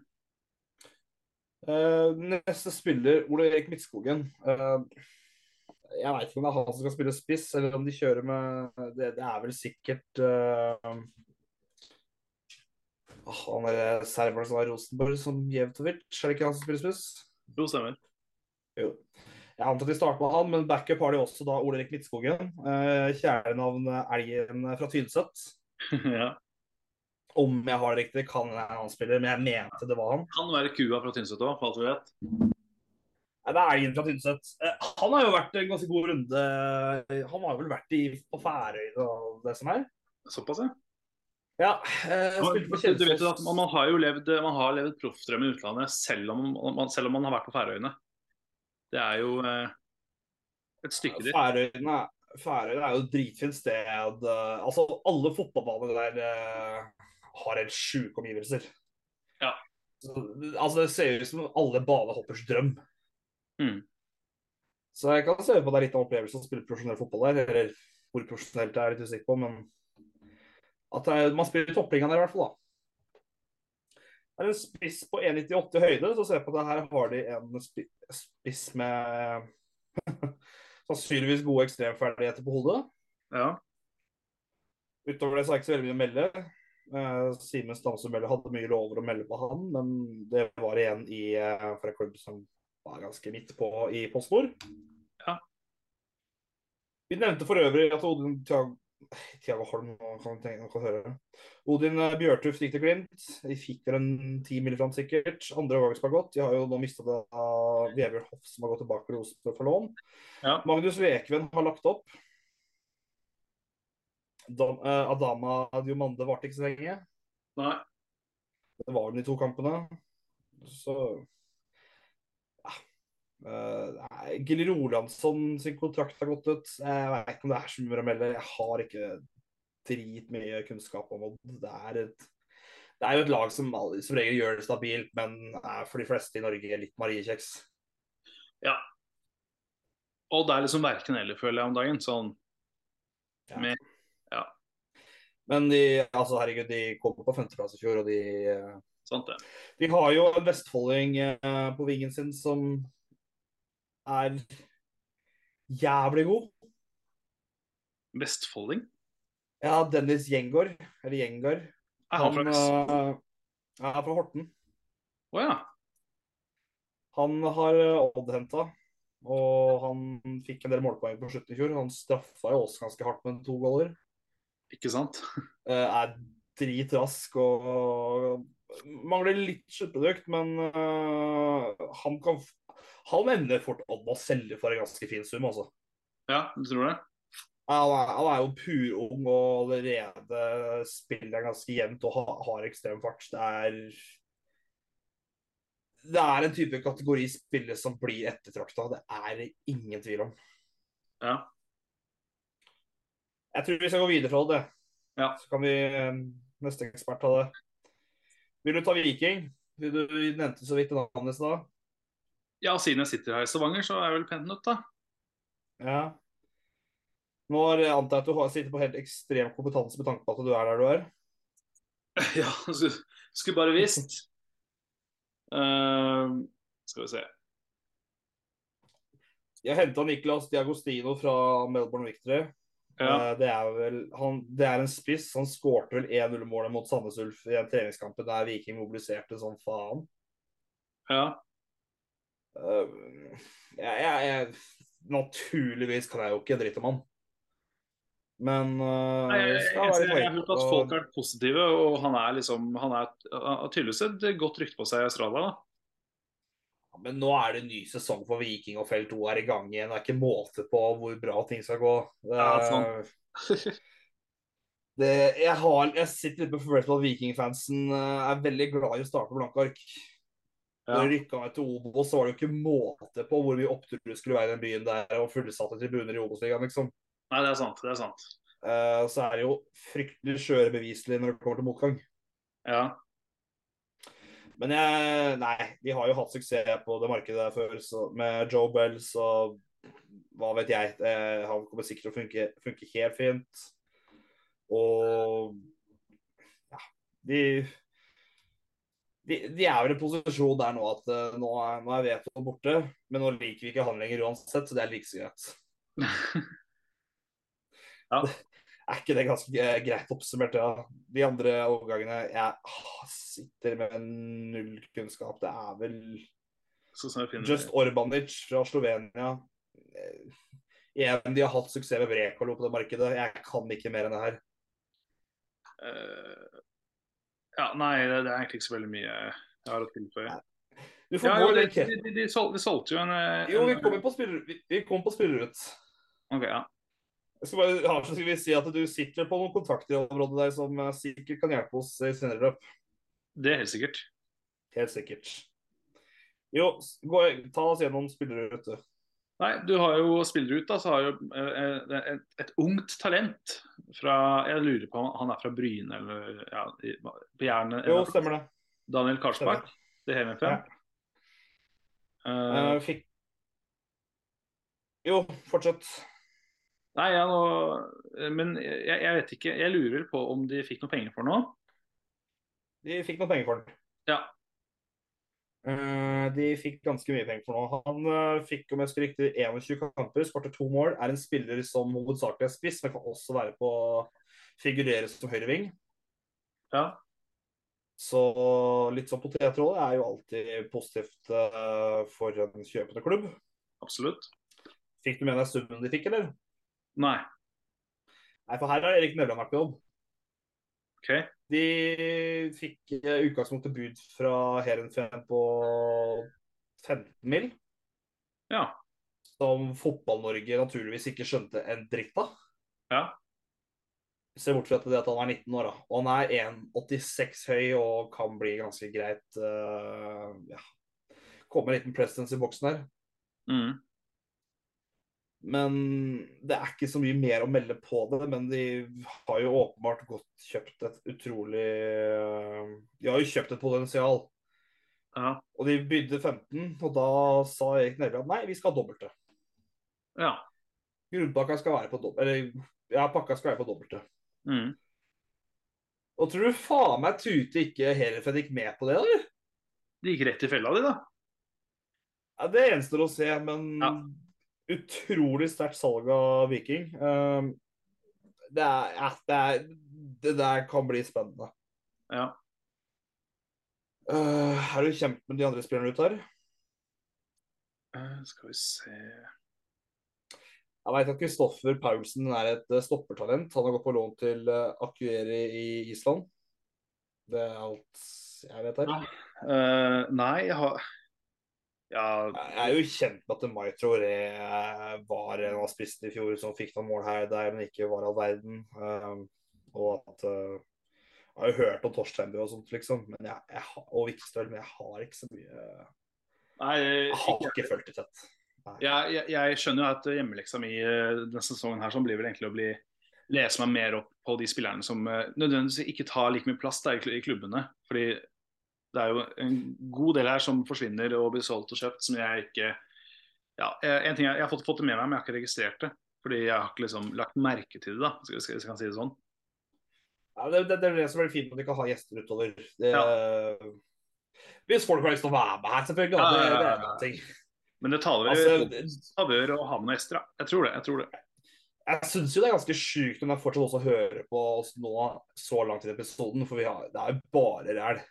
Uh, neste spiller, Ole Erik Midtskogen. Eh, jeg veit ikke om det er han som skal spille spiss, eller om de kjører med Det, det er vel sikkert uh, Han er serberen som var Rosenborg, som Jevtovic. Er det ikke han som spiller spiss? Jo, stemmer. Jo. Jeg antar at de starter med han, men backup har de også da Ole Erik Midtskogen. Uh, Kjælenavn Elgen fra Tynset. [laughs] ja. Om jeg har det riktig, kan jeg han spiller, men jeg mente det var han. Kan være kua fra Tynset òg, for alt vi vet. Nei, det er Elgen fra Tynset. Eh, han har jo vært en ganske god runde. Han har vel vært i, på Færøyene og det som er. Såpass, ja. Ja, eh, Du vet jo at man, man har jo levd, man har levd proffdrømmen i utlandet selv om man, selv om man har vært på Færøyene. Det er jo eh, et stykke dit. Færøyene, Færøyene er jo et dritfint sted. Altså, alle fotballbaner der eh, har helt sjuke omgivelser. Ja. Så, altså, det ser ut som alle banehoppers drøm. Mm. Så jeg kan se på det er litt av opplevelsen å spille profesjonell fotball der. Eller hvor profesjonelt det er, litt usikker på, men at er, man spiller toppligaen der i hvert fall, da. Det er en spiss på 1,98 høyde, så ser jeg på det her har de en spiss med [laughs] sannsynligvis gode ekstremferdigheter på hodet. Ja. Utover det så er det ikke så veldig mye å melde. Eh, Simen Stamsund hadde mye lover å melde på han, men det var igjen i, eh, fra klubb som var ganske midt på i PostNord. Ja. Vi nevnte for øvrig at Odin Tiago, Holm kan tenke, kan høre. Odin eh, Bjørtuft gikk til Glimt. De fikk vel en ti mil fram sikkert. Andre overgang som har gått. De har jo nå mista det av Vebjørn Hoff, som har gått tilbake til Rosenborg for lån. Ja. Magnus Lekven har lagt opp. Dam, eh, Adama Diomande varte ikke så lenge. Nei. Det var vel de to kampene. Så. Eh, nei, Gilly Rolandsson sin kontrakt har gått ut. Jeg vet ikke om det er så mye å melde. Jeg har ikke dritmye kunnskap om Odd. Det er et det er jo et lag som som regel gjør det stabilt, men er for de fleste i Norge litt mariekjeks. Ja. Det er liksom verken eller, føler jeg om dagen. Sånn Ja. med Ja, Men de, altså herregud, de kom på femteplass i fjor, og de eh, sant det. De har jo en vestfolding eh, på vingen sin som er jævlig god. Vestfolding? Ja, Dennis Gjengård, eller Gjengård. Er han fra Vest... eh, er fra Horten. Å ja. Han har eh, Odd henta, og han fikk en del målpoeng på slutten i fjor. Han straffa jo oss ganske hardt med to goller. Ikke sant? [laughs] Er er dritrask og mangler litt sluttprodukt, men eh, han kan Han evner fort å selge for en ganske fin sum, altså. Ja, du tror det? Han er, han er jo purung og allerede spiller ganske jevnt og har, har ekstrem fart. Det er Det er en type kategori spiller som blir ettertrakta. Det er det ingen tvil om. Ja. Jeg tror vi skal gå videre fra det. Ja. Så kan vi eh, neste ekspert ta det. Vil du ta Viking? Du, Du nevnte så vidt navnet i stad. Ja, siden jeg sitter her i Stavanger, så er jeg vel pent nødt, da. Ja. Nå antar jeg at du har, sitter på helt ekstrem kompetanse med tanke på at du er der du er. [laughs] Ja, skulle, skulle bare visst. Uh, skal vi se. Jeg henta Niklas Diagostino fra Melbourne Victory. Ja, Uh, Det er vel han, Det er en spiss. Han skårte vel 1-0-målet mot Sandnes Ulf i en treningskamp der Viking mobiliserte sånn faen. ja. Eh, jeg, jeg, naturligvis kan jeg jo ikke dritt om han. Men uh, Nei, jeg, jeg, jeg, jeg, har hørt at folk er positive, og han er liksom Han er tydeligvis et godt rykte på seg i Australia. da. Men nå er det en ny sesong for Viking, og felt 2 er i gang igjen. Det er ikke måte på hvor bra ting skal gå. Det, Ja, sånn. det, jeg, har, jeg sitter litt på følelsen på at Viking-fansen er veldig glad i å starte på blanke ark. Ja. Når rykka ned til Obos, så var det jo ikke måte på hvor mye opptur skulle være i den byen der, og fullsatte tribuner i Obos-ligaen, liksom. Nei, det er sant. det er sant. Uh, så er det jo fryktelig skjøre beviselig når det kommer til motgang. Ja. Men jeg, nei, de har jo hatt suksess på det markedet der før, så med Joe Bell, så hva vet jeg. Det, han kommer sikkert til å funke, funke helt fint. Og ja, de, de De er vel i posisjon der nå at uh, nå er, nå er Veto borte, men nå liker vi ikke han lenger uansett, så det er like så greit. [laughs] Ja. [laughs] Er ikke det ganske eh, greit oppsummert? Ja? De andre overgangene Jeg ah, sitter med null kunnskap. Det er vel Just Orbanic fra Slovenia. Eh, Igjen, de har hatt suksess med Brekalo på det markedet. Jeg kan ikke mer enn det her. Eh, Ja, nei, det, det er egentlig ikke så veldig mye jeg har å tilføye. Du får Ja, gå jo, det, de, de, de, sol, de solgte jo en, en Jo, vi kom kommer på spiller, vi, vi kom på spillerut. Ok, ja. Jeg skal bare ha, så skal vi si at du sitter på noen kontakter i området der som eh, sikkert kan hjelpe oss i senere løp. Det er helt sikkert. Helt sikkert. Jo, gå, ta oss gjennom spillerut. du. Nei, du har jo spiller ut, da, så har jo eh, et, et ungt talent fra Jeg lurer på om han er fra Bryne eller ja, på Jernet? Jo, stemmer det. Daniel Karlsbakk til HM5. Ja. Eh, Eh, fikk Jo, fortsett. nei, ja, nå, eh, men jeg, jeg vet ikke. Jeg lurer på om de fikk noe penger for noe. De fikk noe penger for den. Ja. Eh, de fikk ganske mye penger for noe. Han eh, fikk om jeg husker riktig 21 kamper, skåret to mål. Er en spiller som hovedsakelig er spiss, men kan også være på figurere som høyreving. ja. Så litt sånn potetrolle er jo alltid positivt eh, for en kjøpende klubb. Absolutt. Fikk du med deg summen de fikk, eller? Nei. Nei, for her har Erik Nevland vært på jobb. OK. De fikk eh, utgangspunktet bud fra Heerenveen på 15 mil. Ja. Som Fotball-Norge naturligvis ikke skjønte en dritt av. Ja. Se bort fra det at han er 19 år, da. Og han er 1,86 høy og kan bli ganske greit uh, ja. Komme en liten presence i boksen her. Mm. Men det er ikke så mye mer å melde på det. Men de har jo åpenbart godt kjøpt et utrolig eh, De har jo kjøpt et potensial. Ja. Og de bydde 15, og da sa Erik Nevland nei, vi skal ha dobbelte. ja. Grunnpakka skal være på dobbelt... Eller ja, pakka skal være på dobbelte. Mm. Og tror du faen meg Tute ikke Heerenveen gikk med på det, eller? De gikk rett i fella, de, da. Ja, det gjenstår å se, men Ja. Utrolig sterkt salg av Viking. Um, det, er, ja, det, er, det der kan bli spennende. Ja. Uh, er du kjent med de andre spillerne ute her? Eh, skal vi se Jeg vet at Kristoffer Paulsen er et eh, stoppertalent. Han har gått på lån til uh, Akueri i Island. Det er alt jeg vet her. Ja. Eh, Nei, jeg har Ja, Jeg er jo kjent med at Mai Traoré var en av spissene i fjor som fikk noen mål her der, men ikke var all verden. Um, og at uh, Jeg har jo hørt om Torsteinbø og sånt, liksom, men jeg, jeg, og Vikstøl, men jeg har ikke så mye nei, Jeg har ikke, ikke følt det tett. jeg, jeg, jeg skjønner jo at hjemmeleksa mi eh, denne sesongen her sånn blir vel egentlig å bli lese meg mer opp på de spillerne som eh, nødvendigvis ikke tar like mye plass der i klubbene. Fordi det er jo en god del her som forsvinner og blir solgt og kjøpt, som jeg ikke ja, en ting jeg, jeg har fått, fått det med meg, men jeg har ikke registrert det. Fordi jeg har ikke liksom lagt merke til det, da, hvis jeg kan si det sånn. Ja, det, det, det er det som er fint at vi kan ha gjester utover. Det, Hvis folk har lyst til å være med her, selvfølgelig. Ja, ja, ja, det er en ting. Men det taler Altså, favør å ha med noen gjester, da. Jeg tror det. jeg tror det. Jeg syns jo det er ganske sjukt om jeg fortsatt også hører på oss nå så langt i episoden, for vi har, det er jo bare ræl.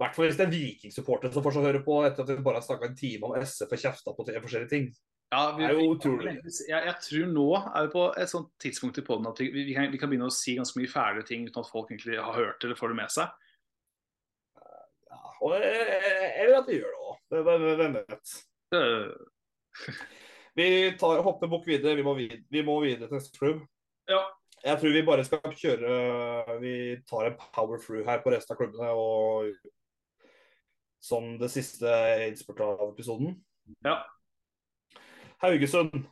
I hvert fall hvis det er Viking-supportere som fortsatt hører på etter at vi bare har snakka en time om SF og kjefta på tre forskjellige ting. Ja, vi, Det er jo utrolig. Jeg, jeg tror nå er vi på et sånt tidspunkt i podden at vi, vi, kan, vi kan begynne å si ganske mye fæle ting uten at folk egentlig har hørt eller får det med seg. Ja, og, eller at vi gjør det òg. Hvem vet. Vi tar, hopper bukk videre. Vi må, vid, vi må videre til neste klubb. Ja. Jeg tror vi bare skal kjøre Vi tar en power through her på resten av klubbene. og Som det siste innspurtet av episoden. Ja. Haugesund.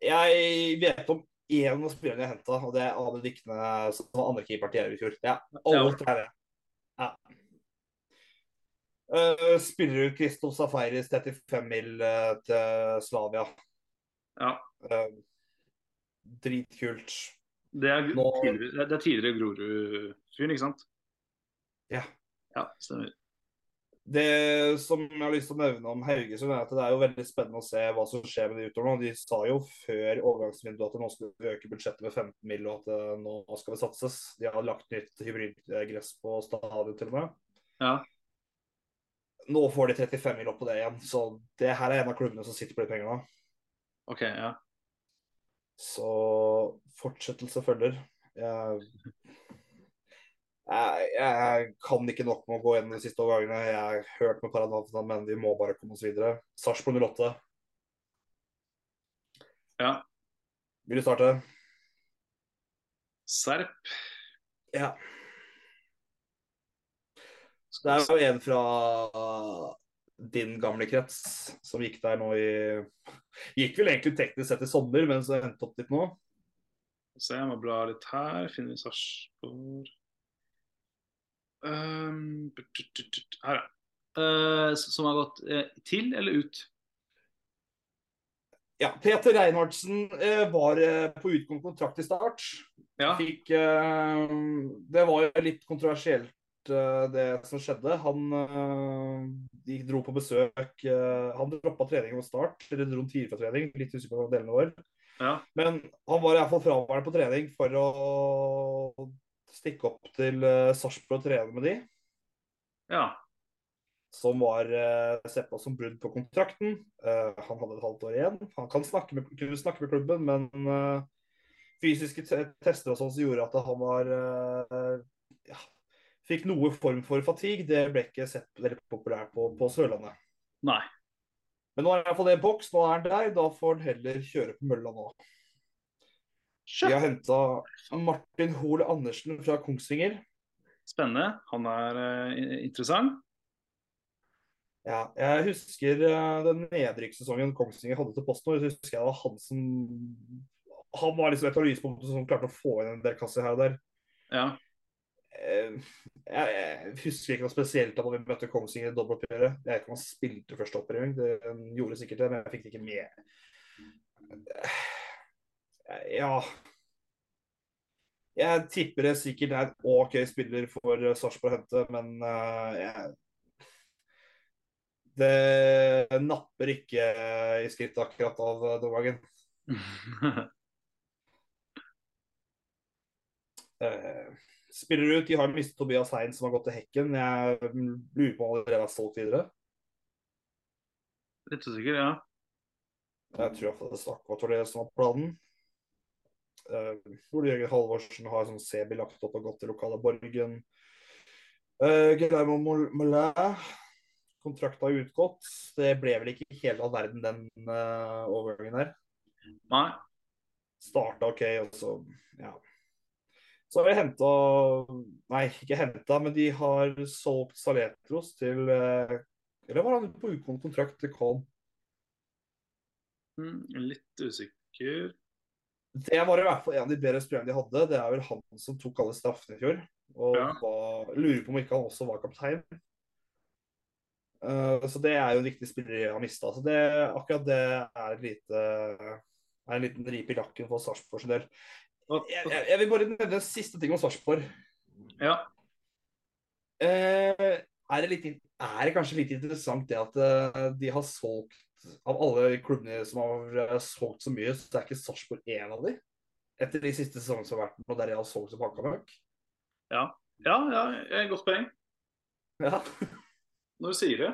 Jeg vet om én av spillerne jeg henta, og det er Ade Dikne, som var andrekeeper til Jerv i fjor. Ja, alt er det. Ja. Uh, spiller ut Kristof Safaris 35 mil uh, til Slavia. Ja. Uh, dritkult. Det er, Nå- tidligere, det er tidligere Grorud-fyren, ikke sant? Ja. Ja, stemmer. Det som jeg har lyst til å nevne om Haugesund, er at det er jo veldig spennende å se hva som skjer med de utover nå. De sa jo før overgangsvinduet at nå skulle vi øke budsjettet med 15 mill. og at nå skal det satses. De har lagt nytt hybridgress på stadion til og med. Ja. Nå får de 35 mill. opp på det igjen, så det her er en av klubbene som sitter på de pengene. OK, ja. Så fortsettelse følger. Jeg, jeg, jeg kan ikke nok med å gå gjennom de siste overgangene. Jeg har hørt med Paranavna, men vi må bare komme oss videre. Sarpsborg 08. Ja. Vil du starte? Serp. Ja. Det er jo en fra din gamle krets som gikk der nå i Gikk vel egentlig teknisk sett i sommer, men så endte opp litt nå. Så jeg må bla litt her. Finner vi Sarpsborg Her, ja. Eh, som har gått eh, til eller ut? Ja, Peter Reinhardsen eh, var på utgående kontrakt i start. Ja. Fikk, det var jo litt kontroversielt det som skjedde. Han de dro på besøk Han droppa trening ved start, eller dro tidlig fra trening. Litt usikker på delene vår. Ja. Men han var iallfall fraværende på trening for å stikke opp til uh, Sarpsborg og trene med de. ja. Som var uh, sett på som brudd på kontrakten. Uh, han hadde et halvt år igjen. Han kan snakke med, kunne snakke med klubben, men uh, fysiske tester og sånn som gjorde at han var ja, Fikk noe form for fatigue. Det ble ikke sett veldig populært på, på Sørlandet. Nei. Men nå er iallfall det en boks. Nå er han der. Da får han heller kjøre på mølla nå. Vi har henta Martin Hoel Andersen fra Kongsvinger. Spennende. Han er uh, interessant. Ja, jeg husker uh, den nedrykkssesongen Kongsvinger hadde til Posten. Jeg husker jeg det var han som Han var liksom et av lyspunktene som klarte å få inn en del kasser her og der. Ja. Eh, Jeg, jeg husker ikke noe spesielt av da vi møtte Kongsvinger i dobbeltoppgjøret. Jeg vet ikke om han spilte første oppgjør. Det gjorde sikkert det, men jeg fikk det ikke med. Eh, Ja Jeg tipper det sikkert er en OK spiller for eh, Sarpsborg å hente, men eh, jeg det napper ikke i skrittet akkurat av den gangen. [laughs] Eh, spiller ut. De har mistet Tobias Hein, som har gått til Hekken. Jeg lurer på om han allerede er solgt videre. Litt usikker, ja. Jeg tror iallfall det Stakvat var det som var planen. Uh, Ole Jørgen Halvorsen har sånn CB lagt opp og gått til lokale Borgen. Uh, Guillermo Molin kontrakta utgått. Det ble vel ikke hele all verden, den uh, overgangen der. Nei. Starta OK, og så ja. Så har de henta Nei, ikke henta, men de har solgt Saletros til eh, Eller var han på utgående kontrakt til Colm? Mm, litt usikker. Det var i hvert fall en av de bedre spillerne de hadde. Det er vel han som tok alle straffene i fjor. Og Ja. var, lurer på om ikke han også var kaptein. Uh, så det er jo en viktig spiller de har mista. Så det, akkurat det er, lite, er en liten rip i lakken for Sarpsborg sin del. Jeg, jeg, jeg vil bare nevne en siste ting om Sarpsborg. Ja. Uh, er, det litt, er det kanskje litt interessant det at uh, de har solgt Av alle klubbene som har eh, solgt så mye, så er ikke Sarpsborg en av de? Etter de siste sesongene som har vært og der jeg har solgt som hakka møkk? ja, ja, ja, godt poeng. Ja. Når du sier det.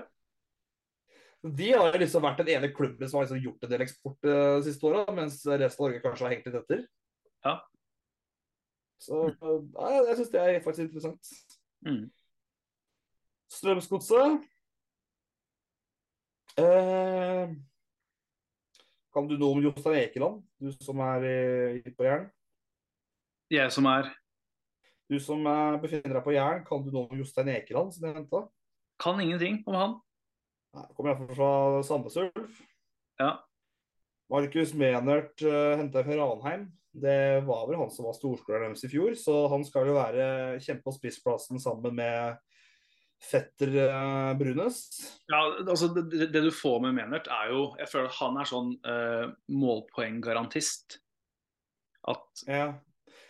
De har liksom vært den ene klubben som har liksom gjort en del eksport eh, de siste åra, mens resten av Norge kanskje har hengt litt etter. Ja. Så eh, ja, jeg syns det er faktisk interessant. Mm. Strømsgodset. Eh, kan du noe om Jostein Ekeland, du som er eh, på Jæren? Jeg som er Du som eh, befinner deg på Jæren, kan du noe om Jostein Ekeland som jeg henta? Kan ingenting om han. Nei, Kommer iallfall fra Sandnes Ulf. Ja. Markus Menert uh, henta fra Ranheim. Det var vel han som var storskåreren deres i fjor, så han skal jo være kjempe på spissplassen sammen med fetter uh, Brunes. Ja, altså det, det- du får med Menert, er jo Jeg føler at han er sånn uh, målpoenggarantist. At, Ja.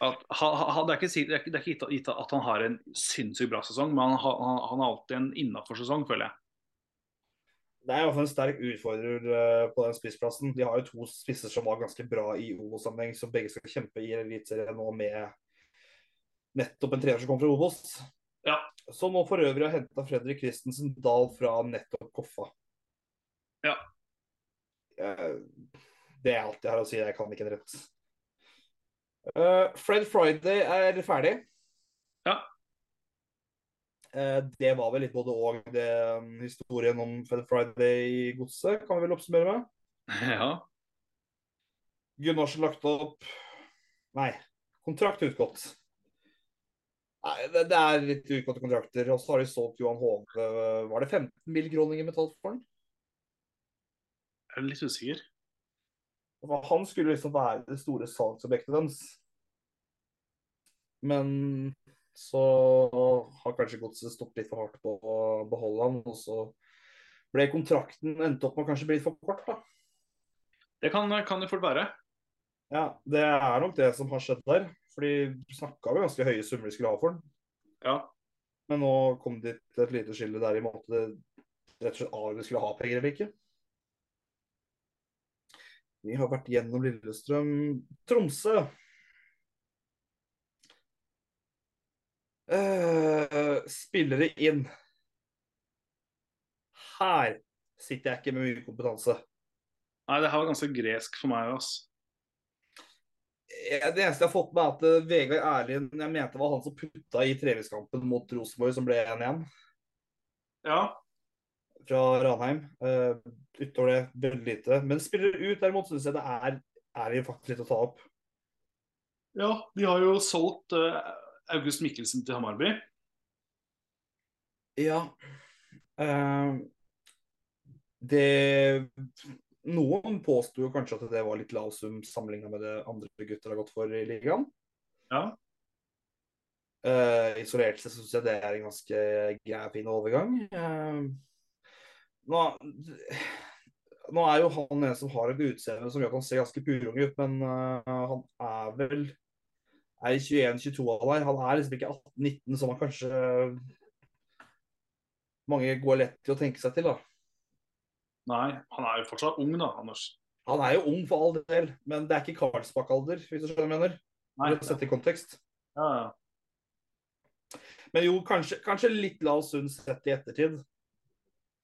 at han, han, det, er ikke, det, er ikke, gitt at at han har en sinnssykt bra sesong, men han, har- han, han har alltid en innafor-sesong, føler jeg. Det er i hvert fall en sterk utfordrer uh, på den spissplassen. De har jo to spisser som var ganske bra i Obos-sammenheng, som begge skal kjempe i Eliteserien nå med nettopp en trener som kommer fra Obos. Ja. Som nå for øvrig har henta Fredrik Christensen Dahl fra nettopp Koffa. Ja. Eh, Det er alt jeg har å si. Jeg kan ikke en rett. Eh, Fred Friday er ferdig. Ja. Eh, Det var vel litt både og det um, historien om Fred Friday i godset, kan vi vel oppsummere med. [laughs] Ja. Gunnarsen lagt opp Nei, kontrakt utgått. Nei, det, er litt utgåtte kontrakter. Og så har de solgt Johan Hove. Var det 15 mill. i betalt for den? Jeg er litt usikker. Han skulle liksom være det store salgsobjektet deres. Men så har kanskje godset stått litt for hardt på å beholde han, og så ble kontrakten endt opp med å kanskje bli litt for kort, da. Det kan, kan det fort være. Ja, det er nok det som har skjedd der. Fordi de snakka om ganske høye summer de skulle ha for den. Ja. Men nå kom det til et lite skille der i måte det rett og slett av de skulle ha penger eller ikke. Vi har vært gjennom Lillestrøm. Tromsø. Eh, spillere inn. Her sitter jeg ikke med mye kompetanse. Nei, det her var ganske gresk for meg. ass. Det eneste jeg har fått med, er at Vegard Erlien jeg mente var han som putta i treningskampen mot Rosenborg, som ble 1-1 Ja. fra Ranheim. Uh, utover det veldig lite. Men spiller ut, derimot, syns jeg det er, er det faktisk litt å ta opp. ja, de har jo solgt uh, August Mikkelsen til Hamarby. Ja. Uh, det Noen påsto kanskje at det var litt lav sum sammenligna med det andre gutter har gått for i ligaen. Ja. Uh, isolert sett syns jeg det er en ganske grei, fin overgang. Uh, nå, nå er jo han en som har et utseende som gjør at han ser ganske purung ut, men uh, han er vel er 21-22 av deg. Han er liksom ikke 18-19, som han kanskje mange går lett til å tenke seg til. da. Nei, han er jo fortsatt ung, da, Anders. Han er jo ung for all del, men det er ikke Karlsbakk-alder, hvis du skjønner hva jeg mener. Nei, å sette i kontekst. ja, ja. Men jo, kanskje, kanskje litt lav sund sett i ettertid.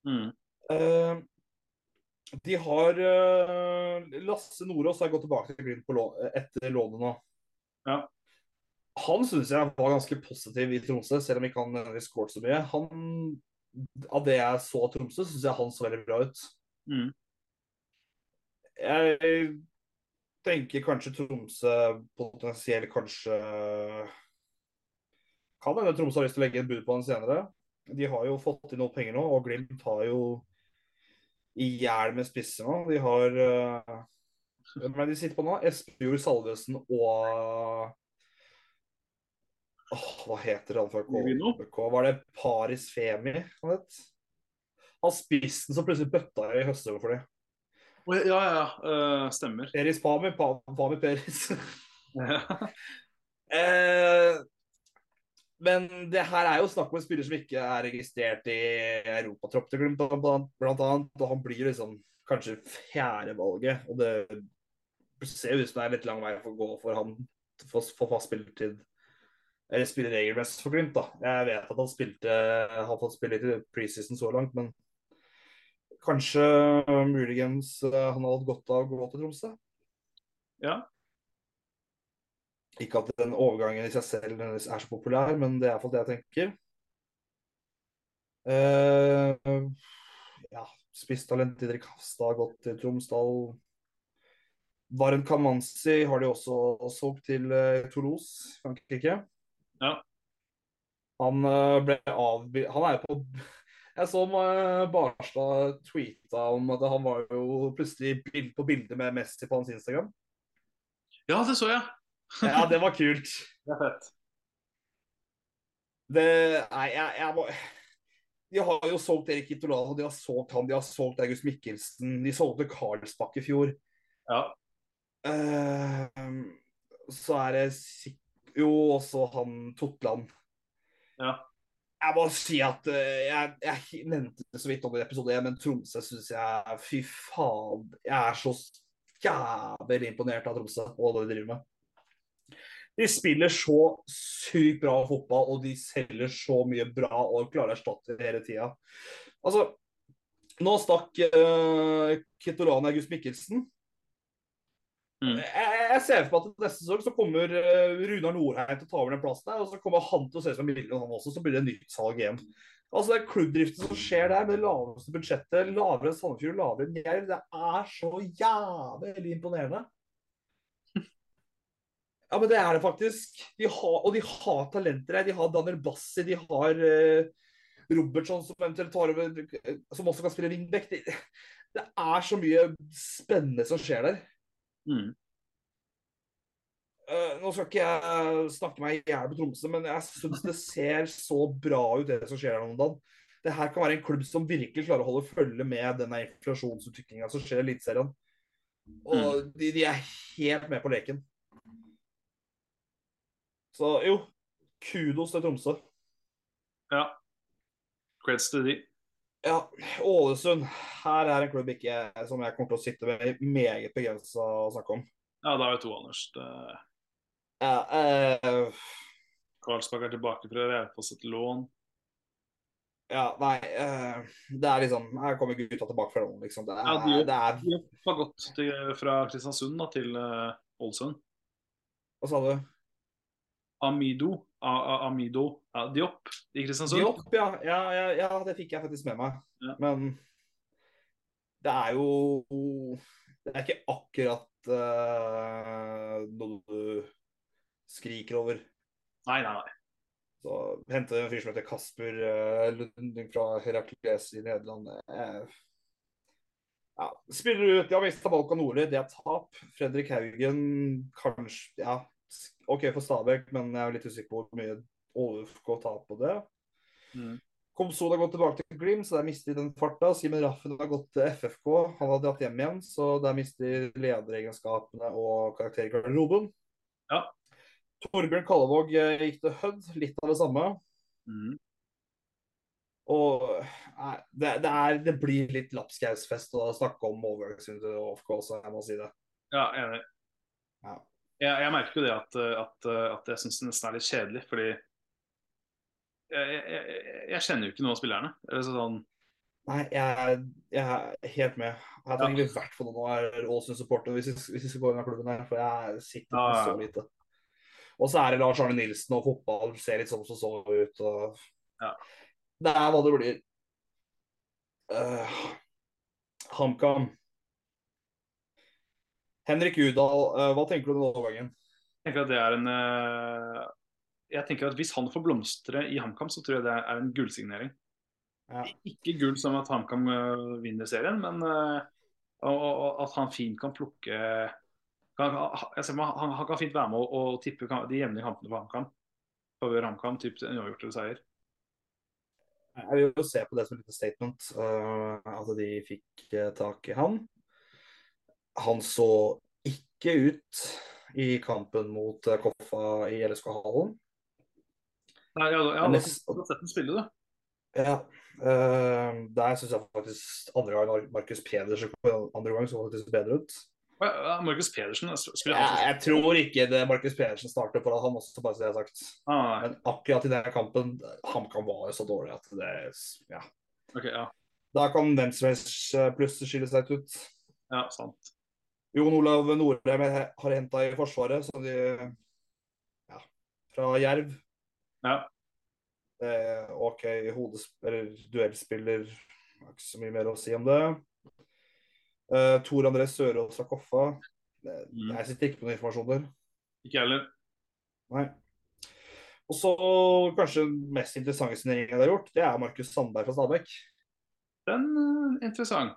Mm. Uh, de har uh, Lasse Nordås har gått tilbake til Glimt lå- etter lånet nå. Ja. Han syns jeg var ganske positiv i Tromsø, selv om ikke han skåret så mye. Han av det jeg så av Tromsø, syns jeg han så veldig bra ut. Mm. Jeg tenker kanskje Tromsø potensielt kanskje Kan hende Tromsø har lyst til å legge et bud på han senere. De har jo fått inn noe penger nå, og Glimt har jo i hjel med spisser nå. De har uh, Hvem er det de sitter på nå? Espejord Salvesen og Åh, Hva heter han fra KBK? Var det Paris Femi han het? Han spissen som plutselig bøtta i høstsesongen for dem. Å, Ja, ja, ja. Uh, stemmer. Peris Pami, Pa- Pami Peris. [laughs] Eh, men det her er jo snakk om en spiller som ikke er registrert i europatropp til Glimt, blant annet. Og han blir liksom kanskje fjerdevalget. Og det ser ut som det er litt lang vei for å gå for han for, for fast spilletid. Eller spiller regelmessig for Glimt, da. Jeg vet at han spilte har fått spille litt i preseason så langt, men kanskje uh, muligens uh, han har hatt godt av å gå til Tromsø. ja. Ikke at den overgangen i seg selv er så populær, men det er iallfall det jeg tenker. Uh, ja, spisstalent Didrik Hafstad har gått til Tromsdal. Varen Kamanzi har de også solgt til Toulouse, Frankrike. Ja. Han eh, ble avbi... Han er jo på Jeg så uh, Barstad tweeta om at han var jo plutselig bild på bilde med Messi på hans Instagram. ja, det så jeg. Ja, det var kult. [laughs] Det er fett. Det Nei, jeg, jeg må De har jo solgt Erik Itolano, de har solgt han, de har solgt August Mikkelsen. De solgte Karlsbakk i fjor. Ja. Uh, så er det sik- jo også han Totland. Ja. Jeg må si at eh, jeg, jeg nevnte så vidt om i episode 1, men Tromsø syns jeg Fy faen. Jeg er så jævlig imponert av Tromsø og det de driver med. De spiller så sykt bra fotball, og de selger så mye bra og klarer å erstatte det hele tida. Altså, nå stakk uh, Kitolani August Mikkelsen. Mm. Jeg, jeg ser for meg at neste sesong så kommer uh, Runar Nordheim til å ta over den plassen der, og så kommer han til å se ut som en han også, så blir det nytt salg igjen. Altså, det er klubbdriften som skjer der, med det laveste budsjettet, lavere enn Sandefjord, lavere enn Jerv. Det er så jævlig imponerende. [laughs] Ja, men det er det faktisk. De har, og de har talenter her. De har Daniel Bassi, de har uh, Robertson som eventuelt tar over, eh, som også kan spille wingback. Det, det er så mye spennende som skjer der. Mm. Uh, nå skal ikke jeg snakke meg i hjel på Tromsø, men jeg syns det ser så bra ut, det som skjer her om dagen. Det her kan være en klubb som virkelig klarer å holde følge med denne inflasjonsutviklinga som skjer i Eliteserien. Og de, de er helt med på leken. Så jo, kudos til Tromsø. ja. Creds til de. Ja, Ålesund. Her er en klubb ikke, som jeg kommer til å sitte med meget begrensa å snakke om. Ja, da er vi to, Anders. Det- Ja, eh, Karlsbakk er tilbake fra Raufoss etter lån. ja nei eh, Det er liksom Her kommer gutta tilbake fra lån, liksom. Det er, Ja, de- det er De har gått til, fra Kristiansund da, til uh, Ålesund. Hva sa du? Amido, Amido ja, Diop i Kristiansund. Diop, ja. Ja, ja. ja, det fikk jeg faktisk med meg. Men det er jo Det er ikke akkurat uh, noe du skriker over. Nei, nei, nei. Så hente en fyr som heter Kasper uh, Lunding fra Herakles i Nederland. uh, ja, spiller ut. ja, mista Balkan Nordli, det er tap. Fredrik Haugen kanskje Ja, OK for Stabæk, men jeg er litt usikker på hvor mye OFK tar på det. Mm. Komson har gått tilbake til Glimt, så der mister de den farta. Simen Raffen har gått til FFK. Han har dratt hjem igjen, så der mister de lederegenskapene og karaktergarderoben. Ja. Torbjørn Kallevåg eh, gikk til Hødd, litt av det samme. Mm. Og nei, det, det, er, det blir litt lapskausfest å snakke om overgangsvinduet til OFK også, jeg må si det. Ja, enig. Ja. Jeg, jeg merker jo det at, at, at jeg syns det nesten er litt kjedelig, fordi jeg, jeg, jeg, jeg kjenner jo ikke noen av spillerne. Sånn, Nei, jeg, jeg er helt med. Her trenger vi i hvert fall noen av Ålesund-supportere hvis, vi- hvis vi skal gå inn i klubben her, for jeg sitter Ja, ja. så lite. Og så er det Lars Arne Nilsen og fotball ser litt sånn som så ut. Og... Ja. Det er hva det blir. Uh, HamKam. Henrik Udal, eh, hva tenker du om overgangen? Jeg tenker at det er en eh, Jeg tenker at Hvis han får blomstre i HamKam, så tror jeg det er en gullsignering. Ja. Ikke gull som at HamKam eh, vinner serien, men at han fint kan plukke kan, jeg ser, han, han kan fint være med og, og tippe de jevne kampene på HamKam. Favør HamKam, typ en uavgjort eller seier. Jeg vil jo se på det som et lite statement, uh, at de fikk tak i han. Han så ikke ut i kampen mot eh, Koffa i LSK-hallen. Nei, ja, ja, jeg har sett den spille, du. Ja, Uh, der syns jeg faktisk andre gang Markus Pedersen andre gang så faktisk bedre ut. Ja, ja, Markus Pedersen spiller Jeg, jeg tror ikke det Markus Pedersen starter for han også, bare så det er sagt. ah. Men akkurat i denne kampen, HamKam var jo så dårlig at det Ja. Okay, ja. Da kan hvem som helst eh, plutselig skille seg ut. ja, sant. Jon Olav Norheim har henta i Forsvaret, som de Ja, fra Jerv. Ja. Eh, OK, hodespiller, duellspiller ikke så mye mer å si om det. Eh, Tor André Sørås fra Koffa. Eh, Mm. Jeg sitter ikke på noen informasjon der. Ikke jeg heller. Nei. Og så kanskje den mest interessante signeringen jeg har gjort, det er Markus Sandberg fra Stabæk. Den er interessant.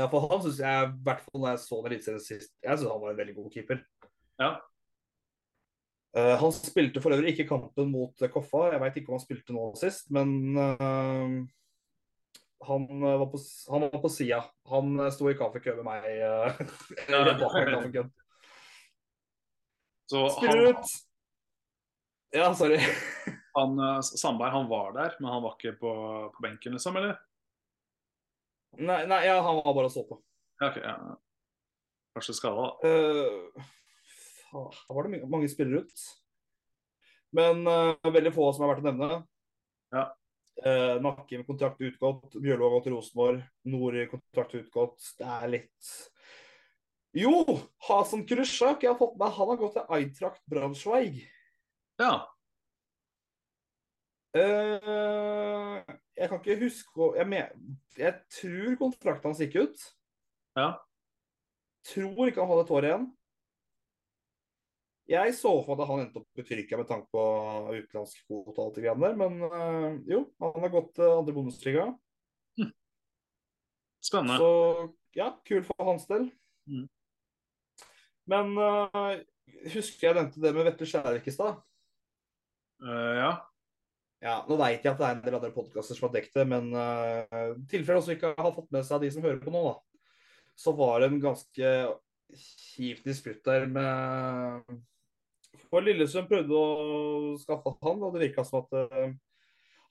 Ja, for han syns jeg, i hvert fall når jeg så den eliteserien sist, jeg synes han var en veldig god keeper. Ja. Uh, han spilte for øvrig ikke kampen mot Koffa. Jeg veit ikke om han spilte nå sist, men uh, han eh, var på, han var på sida. Han sto i kaffekø med meg. [laughs] Uh, ja, i. Så Spiller han, ut! Ja, sorry. han, Sandberg han var der, men han var ikke på, på benken, liksom, eller? Nei, nei ja, han var bare og så på. Ja, ok, ja. Kanskje skada, da. Uh, da var det mange spillere ut. Men uh, veldig få som er verdt å nevne. Ja. Uh, Nakke med kontrakt utgått. Bjørlo har gått til Rosenborg. Nori kontrakt utgått. Det er litt Jo! Hasan Krusjak. Jeg har fått med Han har gått til Eintracht Braunschweig. Ja. Eh, jeg kan ikke huske jeg, men, jeg tror kontrakten hans gikk ut. Ja. Tror ikke han hadde et år igjen. Jeg så for meg at han endte opp i Tyrkia med tanke på utenlandsk kvote og alt det greiene der, men eh, jo, han har gått til andre Bundesliga. Spennende. Så ja, kul for hans del. Mm. Men eh, husker jeg nevnte det med Vetle Skjærvik i stad? Eh, ja. Ja, nå veit jeg at det er en del andre podkaster som har dekket det, men uh, i tilfelle også ikke har fått med seg de som hører på nå, da, så var det en ganske kjip disputt der med For Lillesund prøvde å skaffe han, og det virka som at uh,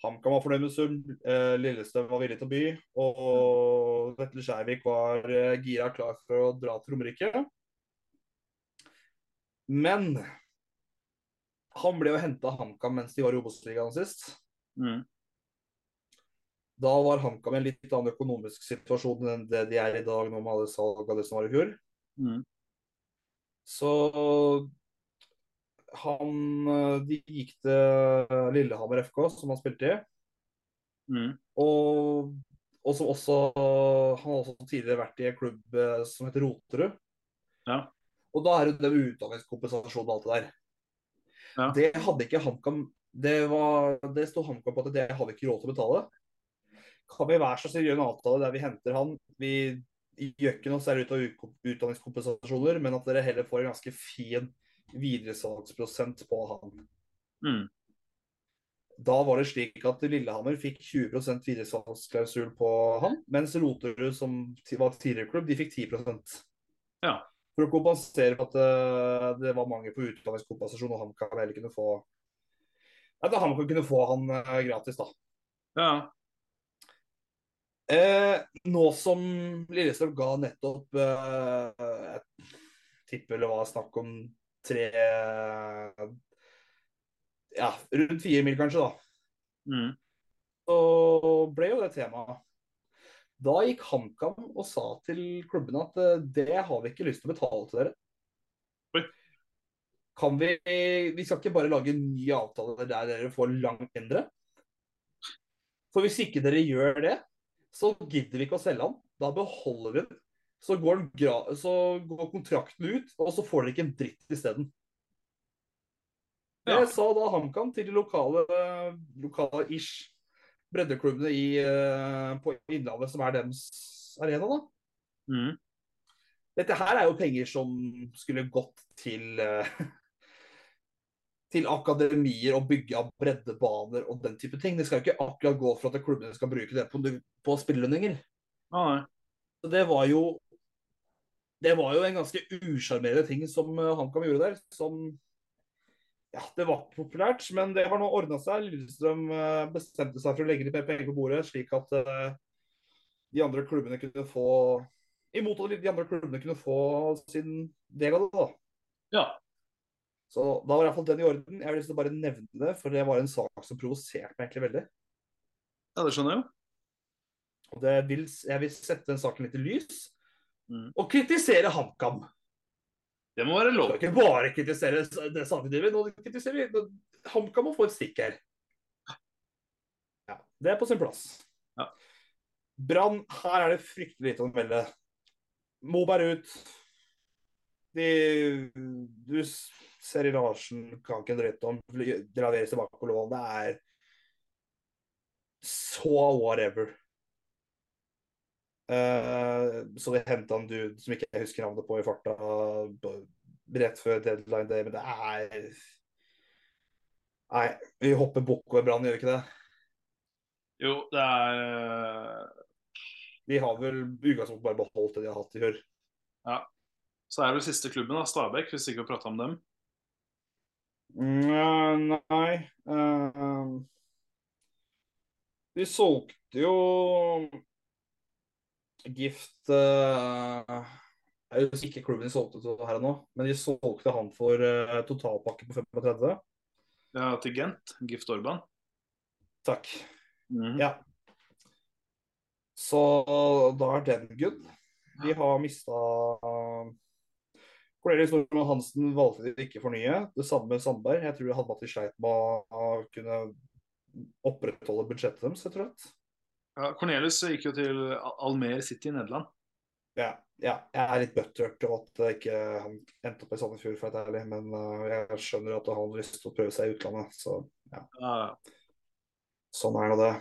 HamKam var fornøyd med sum, uh, Lillestrøm var villig til å by, og Vetle Skjærvik var uh, gira klar for å dra til Romerike. Men han ble jo henta av HamKam mens de var i Obos-ligaen sist. Mm. Da var HamKam i en litt annen økonomisk situasjon enn det de er i dag, nå med alle salg av det som var i fjor. Mm. Så han De gikk til Lillehammer FK, som han spilte i. Mm. Og, og som også Han har også tidligere vært i en klubb eh, som heter Roterud. Ja. Og da er det det med utdanningskompensasjon og alt det der. Ja. Det hadde ikke HamKam Det, var, det sto HamKam på at det hadde ikke råd til å betale. Kan vi være så snill gjøre en avtale der vi henter han? Vi gjør ikke noe særlig ut av utdanningskompensasjoner, men at dere heller får en ganske fin videresalgsprosent på han. Mm. Da var det slik at Lillehammer fikk 20% videresalgsklausul på han, mens Roterud, som var tidligere klubb, de fikk 10% Ja. For å kompensere for at eh, det var mangel på utdanningskompensasjon, og han kan vel kunne få At han kunne få han eh, gratis, da. ja. Eh, nå som Lillestrøm ga nettopp eh, Jeg tipper det var snakk om tre Ja, rundt fire mil, kanskje, da. Mm. Så ble jo det temaet. Da gikk HamKam og sa til klubben at eh, det har vi ikke lyst til å betale til dere. Oi. Kan vi Vi skal ikke bare lage en ny avtale der dere får langt mindre. For hvis ikke dere gjør det, så gidder vi ikke å selge han. Da beholder vi den. Så går, den så går kontrakten ut, og så får dere ikke en dritt isteden. Ja. Det sa da HamKam til de lokale, lokale ish breddeklubbene i, eh, på Innlandet, som er deres arena. da. Mm. Dette her er jo penger som skulle gått til eh, [laughs] til akademier og bygge av breddebaner og den type ting. Det skal jo ikke akkurat gå for at klubbene skal bruke det på, på spillelønninger. Ah. Så det var jo Det var jo en ganske usjarmerende ting som eh, HamKam gjorde der. Som Ja, det var ikke populært, men det har nå ordna seg. Lillestrøm eh, bestemte seg for å legge litt mer penger på bordet, slik at eh, de andre klubbene kunne få Imot at de andre klubbene kunne få sin del av det, da. Ja. Så da var i hvert fall den i orden. Jeg å bare nevne det, for det var en sak som provoserte meg egentlig veldig. ja, det skjønner jeg jo. Og det vil, jeg vil sette den saken litt i lys, Mm. og kritisere HamKam. Det må være lov. Du kan ikke bare kritisere det samtidig, nå kritiserer vi HamKam må få et stikk her. Ja, det er på sin plass. Ja. Brann, her er det fryktelig lite å melde. Moberg ut. De, du Seri Larsen kan ikke dritt om. Draveres tilbake på lån. Det er så whatever. Eh, så de henta en dude som ikke jeg husker navnet på i farta rett før deadline day, men det er Nei, vi hopper bukk over Brann, gjør vi ikke det? Jo, det er eh, De har vel utgangspunktet bare beholdt det de har hatt i år. Så er det vel siste klubben, da, Stabæk, hvis ikke vi prata om dem. Mm, nei eh, De solgte jo Gift uh, Jeg husker ikke klubben de solgte til her nå, men de solgte han for uh, totalpakke på 35. Ja, til Gent. Gift Orban. Takk. Mm. Ja. Så da er den good. De har mista Cornelius Nordmann Hansen valgte de ikke fornye. Det samme med Sandberg. Jeg tror hadde at de sleit med å kunne opprettholde budsjettet deres, rett og slett. Ja, Cornelius gikk jo til Almer City i Nederland. Ja, ja, jeg er litt butthurt over at ikke han endte opp i Sandefjord, for å ærlig. Men uh, jeg skjønner at han har lyst til å prøve seg i utlandet. Så ja, Ja, sånn er nå det.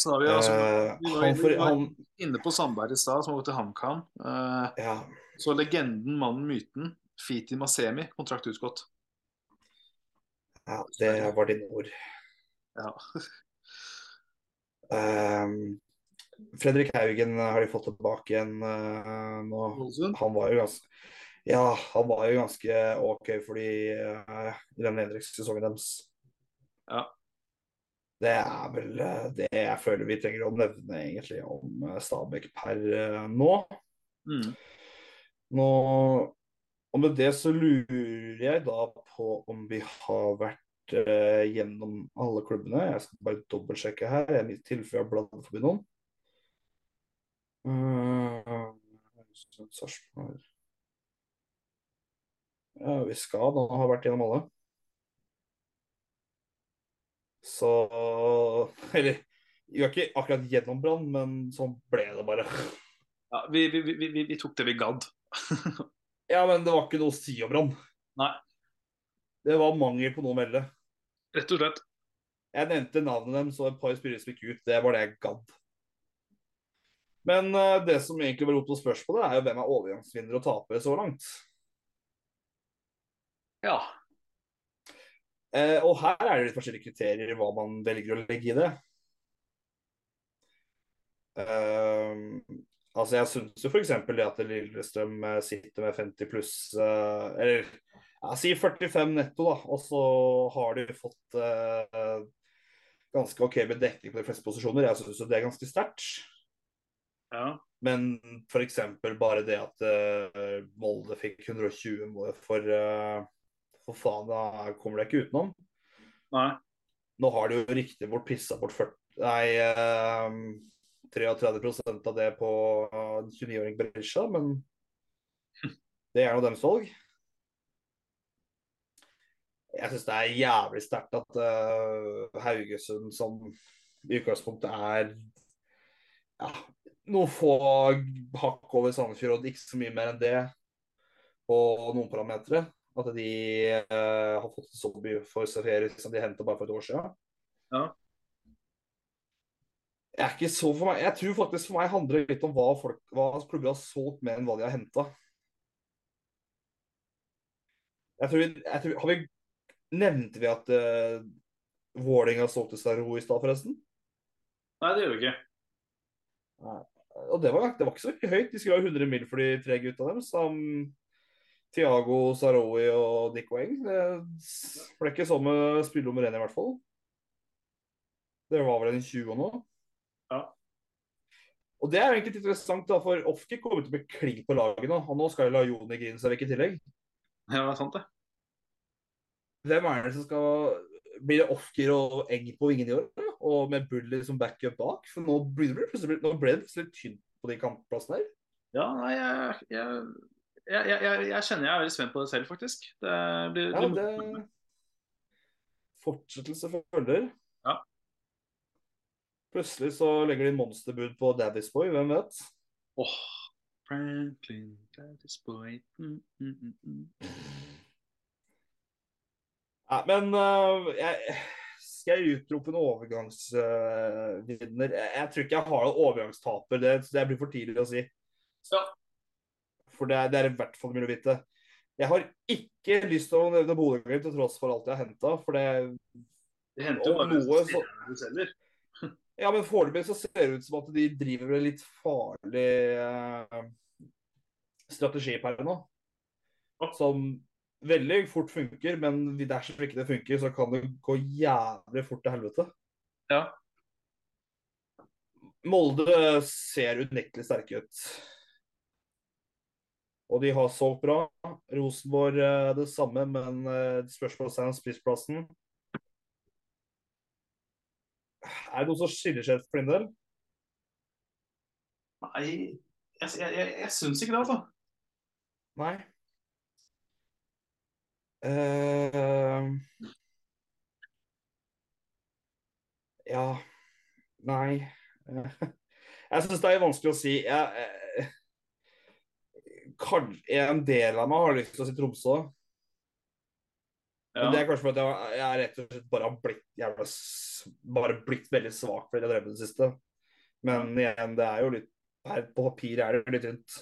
så har vi altså Eh, vi var, var han inne på Sandberg i stad, som har gått til HamKam. Eh, Ja. så legenden, mannen, myten, Fiti Masemi, kontrakt utgått. Ja, det var dine ord. Ja. [laughs] Ehm, Fredrik Haugen har de fått tilbake igjen uh, nå. Han var jo ganske Ja, han var jo ganske OK fordi uh, eh, i den nedrykkssesongen deres. Ja. Det er vel eh, det jeg føler vi trenger å nevne egentlig om Stabæk per uh, nå. Mm. Nå og med det så lurer jeg da på om vi har vært eh, gjennom alle klubbene. Jeg skal bare dobbeltsjekke her. I tilfelle jeg har bladd forbi noen. Eh, Ja, vi skal da ha vært gjennom alle. Så Eller vi var ikke akkurat gjennom Brann, men sånn ble det bare. Ja, vi, vi, vi, vi, vi tok det vi gadd. [laughs] Ja, men det var ikke noe å si om Brann. Nei. Det var mangel på noe å melde. Rett og slett. Jeg nevnte navnet dem, så et par spillere som gikk ut. Det var det jeg gadd. Men uh, det som egentlig var rot på spørsmålet, er jo hvem er overgangsvinner og taper så langt. Ja. Uh, og her er det litt forskjellige kriterier hva man velger å legge i det. Uh, altså Jeg syns jo f.eks. det at Lillestrøm sitter med 50 pluss Eller ja, si 45 netto, da. Og så har du fått eh, ganske OK med dekning på de fleste posisjoner. Jeg syns det er ganske sterkt. ja. Men f.eks. bare det at eh, Molde fikk 120 mål for uh, For faen, da kommer det ikke utenom. Nei. Nå har de jo riktig bort pissa bort 40, nei, eh, 33 av det på en 29-åring Berisha, men [laughs] det er nå deres valg. Jeg syns det er jævlig sterkt at uh, Haugesund, som i utgangspunktet er ja, noen få hakk over Sandefjord, og ikke så mye mer enn det på noen parametere. At de uh, har fått så mye for Safari som de henta bare for et år siden. Ja. Jeg er ikke så for meg Jeg tror faktisk for meg handler det litt om hva, folk, hva klubber har solgt mer enn hva de har henta. Jeg tror, jeg tror, har vi Nevnte vi at uh, Vålerenga solgte Staro i stad, forresten? Nei, det gjør vi ikke. Og det var, det var ikke så høyt. De skulle ha 100 mil for de tre gutta dem, som Tiago, Saroui og Nico Eng. Det ble ikke sånn med spill nummer én, i hvert fall. Det var vel en 20 nå. Ja. Og det er egentlig interessant, da, for Ofki kommer til å bli klink på laget nå. Og nå skal jo la Joni Grinsavik i tillegg. Ja, det er sant, det. Hvem er det som skal Blir det Ofker og Egg på vingene i år? Og med Buller som backup bak? For nå, ble det plutselig, tynt på de kampplassene her. Ja, nei, jeg, jeg, jeg, jeg, kjenner jeg er veldig spent på det selv, faktisk. Det blir, Ja, det Fortsettelse følger. Ja. Plutselig så legger de monsterbud på Daddy's Boy, hvem vet? Åh, Franklin, Daddy's boy mm, mm, mm, [laughs] Ja, men øh, jeg, skal jeg utrope en overgangsvinner? jeg, tror ikke jeg har en overgangstaper. Det, det blir for tidlig å si. Ja. For det det er i hvert fall mulig å vite. Jeg har ikke lyst til å nevne Bodø-Glimt til tross for alt jeg har henta. For det Det henter jo bare noe så- du selger. [laughs] Ja, men foreløpig så ser det ut som at de driver med litt farlig eh, strategi per nå. Som veldig fort funker, men dersom ikke det funker, så kan det gå jævlig fort til helvete. Ja. Molde ser unektelig sterke ut. Og de har solgt bra. Rosenborg eh, det samme, men eh, spørsmålet er om spissplassen. Er det noe som skiller seg ut for din del? Nei, jeg, jeg, jeg, jeg syns ikke det, altså. Nei. Eh, ja Nei. [laughs] Jeg syns det er vanskelig å si. Jeg, eh, en del av meg har lyst til å si Tromsø. Men det er kanskje fordi jeg, jeg rett og slett bare har blitt jævla bare blitt veldig svak for det jeg har drevet det siste. Men igjen, det er jo litt her På papir er det litt tynt.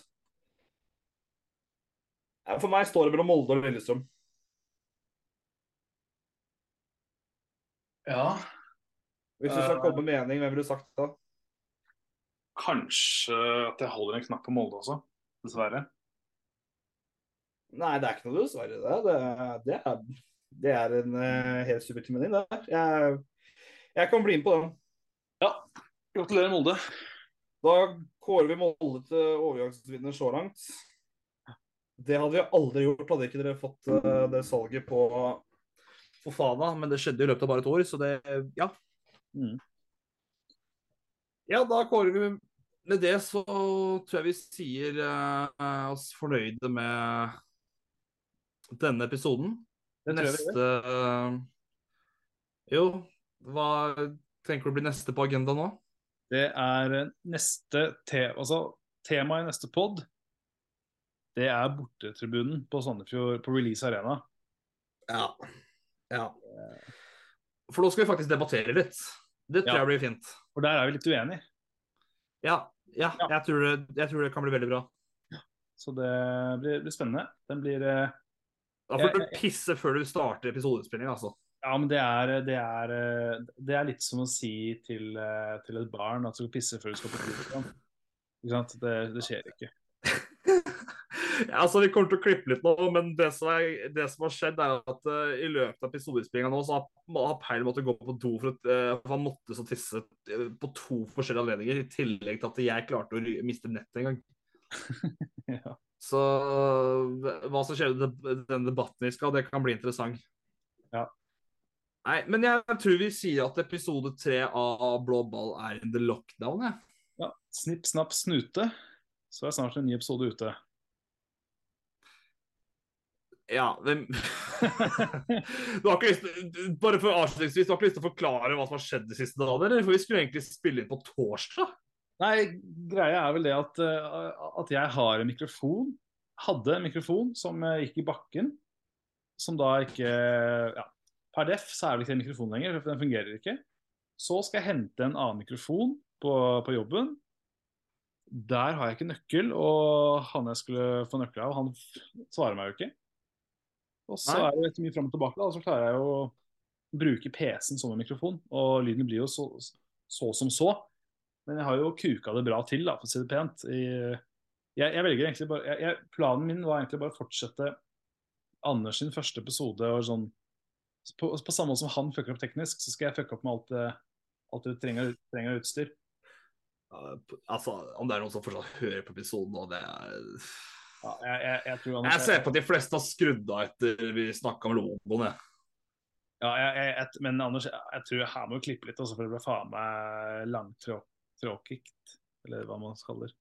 For meg står det mellom Molde og Lillestrøm. Ja. Hvis du skal komme med mening, hvem ville du sagt da? Kanskje at jeg holder en knapp på Molde også, dessverre. Nei, det er ikke noe dessverre. Det, det, det, er, det er en uh, helt subjektiv mening. Det. Jeg, jeg kan bli med på den. Ja. Gratulerer, Molde. Da kårer vi Molde til overgangsvinner så langt. Det hadde vi aldri gjort, hadde ikke dere fått eh, det salget på Fofana. Men det skjedde i løpet av bare et år, så det Ja. Mm. Ja, da kårer vi Med det så tror jeg vi sier eh, oss fornøyde med denne episoden. Det Neste eh, Jo, hva tenker du blir neste på agenda nå? Det er eh, neste te altså, tema i neste pod. Det er bortetribunen på Sandefjord på Release Arena. Ja. Ja. For nå skal vi faktisk debattere litt. Det tror Ja. jeg blir fint. For der er vi litt uenige. Ja, ja, Ja. Jeg, tror det, jeg tror det kan bli veldig bra. Så det blir, blir spennende. Den blir eh, Da får du pisse før du starter episodeinnspillinga, altså. Ja, men det er, det er, eh, det er litt som å si til, eh, til et barn at du skal pisse før du skal på sant? Det, det skjer ikke. Altså, Vi kommer til å klippe litt nå, men det som, er, det som har skjedd, er at uh, i løpet av episodeinnspillinga nå, så har, har Peil måttet gå på do for, at, uh, for han måtte så tisse eh, på to forskjellige anledninger. I tillegg til at jeg klarte å miste nettet en gang. [laughs] Ja. Så hva som skjer i denne den debatten vi skal, det kan bli interessant. Ja. Nei, men jeg tror vi sier at episode tre av Blå ball er in the lockdown, jeg. Ja. Snipp, snapp, snute. Så er snart en ny episode ute. Ja, det... [laughs] Du har ikke lyst til, bare for avslutningsvis, du har ikke lyst til å forklare hva som har skjedd de siste dagene? For vi skulle egentlig spille inn på torsdag. Nei, greia er vel det at, eh, at jeg har en mikrofon. Hadde en mikrofon som eh, gikk i bakken. Som da ikke ja, Per def så er det ikke en mikrofon lenger, for den fungerer ikke. Så skal jeg hente en annen mikrofon på, på jobben. Der har jeg ikke nøkkel, og han jeg skulle få nøkkel av, han svarer meg jo ikke. Og så Nei. er det etter mye fram og tilbake, da, så klarer jeg å bruke PC-en som en mikrofon. Og lyden blir jo så, så som så. Men jeg har jo kuka det bra til, da, for å si det pent. I, jeg, jeg velger egentlig bare, jeg, jeg, Planen min var egentlig bare å fortsette Anders sin første episode. og sånn, på, på samme måte som han fucker opp teknisk, så skal jeg fucke opp med alt det, alt det trenger, trenger utstyr. Uh, Altså, Om det er noen som fortsatt hører på episoden nå, det er Ja, jeg, jeg, jeg tror Jeg ser på at de fleste har skrudd av etter vi snakka om logoen. jeg. Ja, jeg, men Anders, jeg, tror her må vi klippe litt, også, for det blir faen meg langtråkikt. Eller hva man kaller.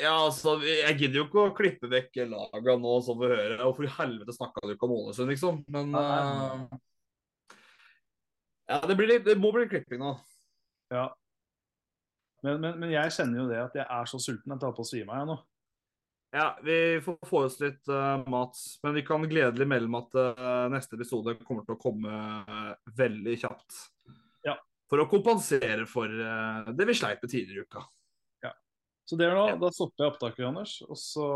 Ja, altså, Jeg gidder jo ikke å klippe vekk laga nå, som vi hører. Hvorfor for i helvete snakka du ikke om Ålesund, liksom. Men eh, Ja, det, blir litt, det må bli klipping nå. Ja. Men, men, men jeg kjenner jo det at jeg er så sulten at jeg holder på å svime av jeg nå. Ja, vi får få oss litt uh, mat. Men vi kan gledelig melde om at uh, neste episode kommer til å komme uh, veldig kjapt. Ja. For å kompensere for det vi sleit med tidligere i uka. Ja. Så det er nå, Ja. da stopper jeg opptaket, Anders, og så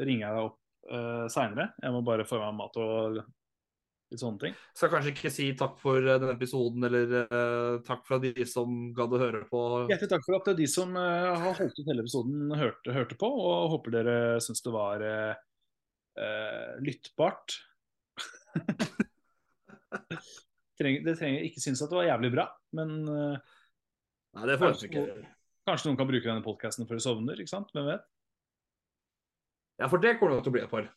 ringer jeg deg opp uh, seinere. Jeg må bare få meg mat og litt sånne ting. Skal kanskje ikke si takk for eh, denne episoden, eller uh, takk fra de som gadd å høre på. Hjertelig takk for at de som uh, har holdt ut hele episoden, hørte, hørte på. Og håper dere syns det var uh, eh, lyttbart. [laughs] trenger, det trenger ikke synes at det var jævlig bra, men eh, Nei, det får kanskje, ikke. kanskje noen kan bruke denne podkasten før de sovner. ikke sant? Hvem vet? Ja, for det kommer det til å bli et par.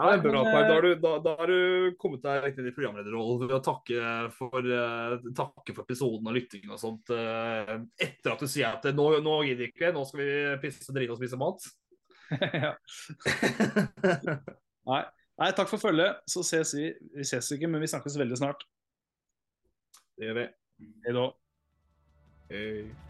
Ja. Er bra, Men, Da, har eh, du- da, da har du kommet deg riktig i programlederrollen ved å takke for, eh, takke for episoden og lyttingen og sånt. eh, etter at du sier at nå, nå gidder vi ikke, nå skal vi pisse, drite og spise mat. [laughs] ja. [laughs] Nei. Nei, takk for følget. Så ses vi. Vi ses ikke, men vi snakkes veldig snart. det gjør vi. Hei da. Hei.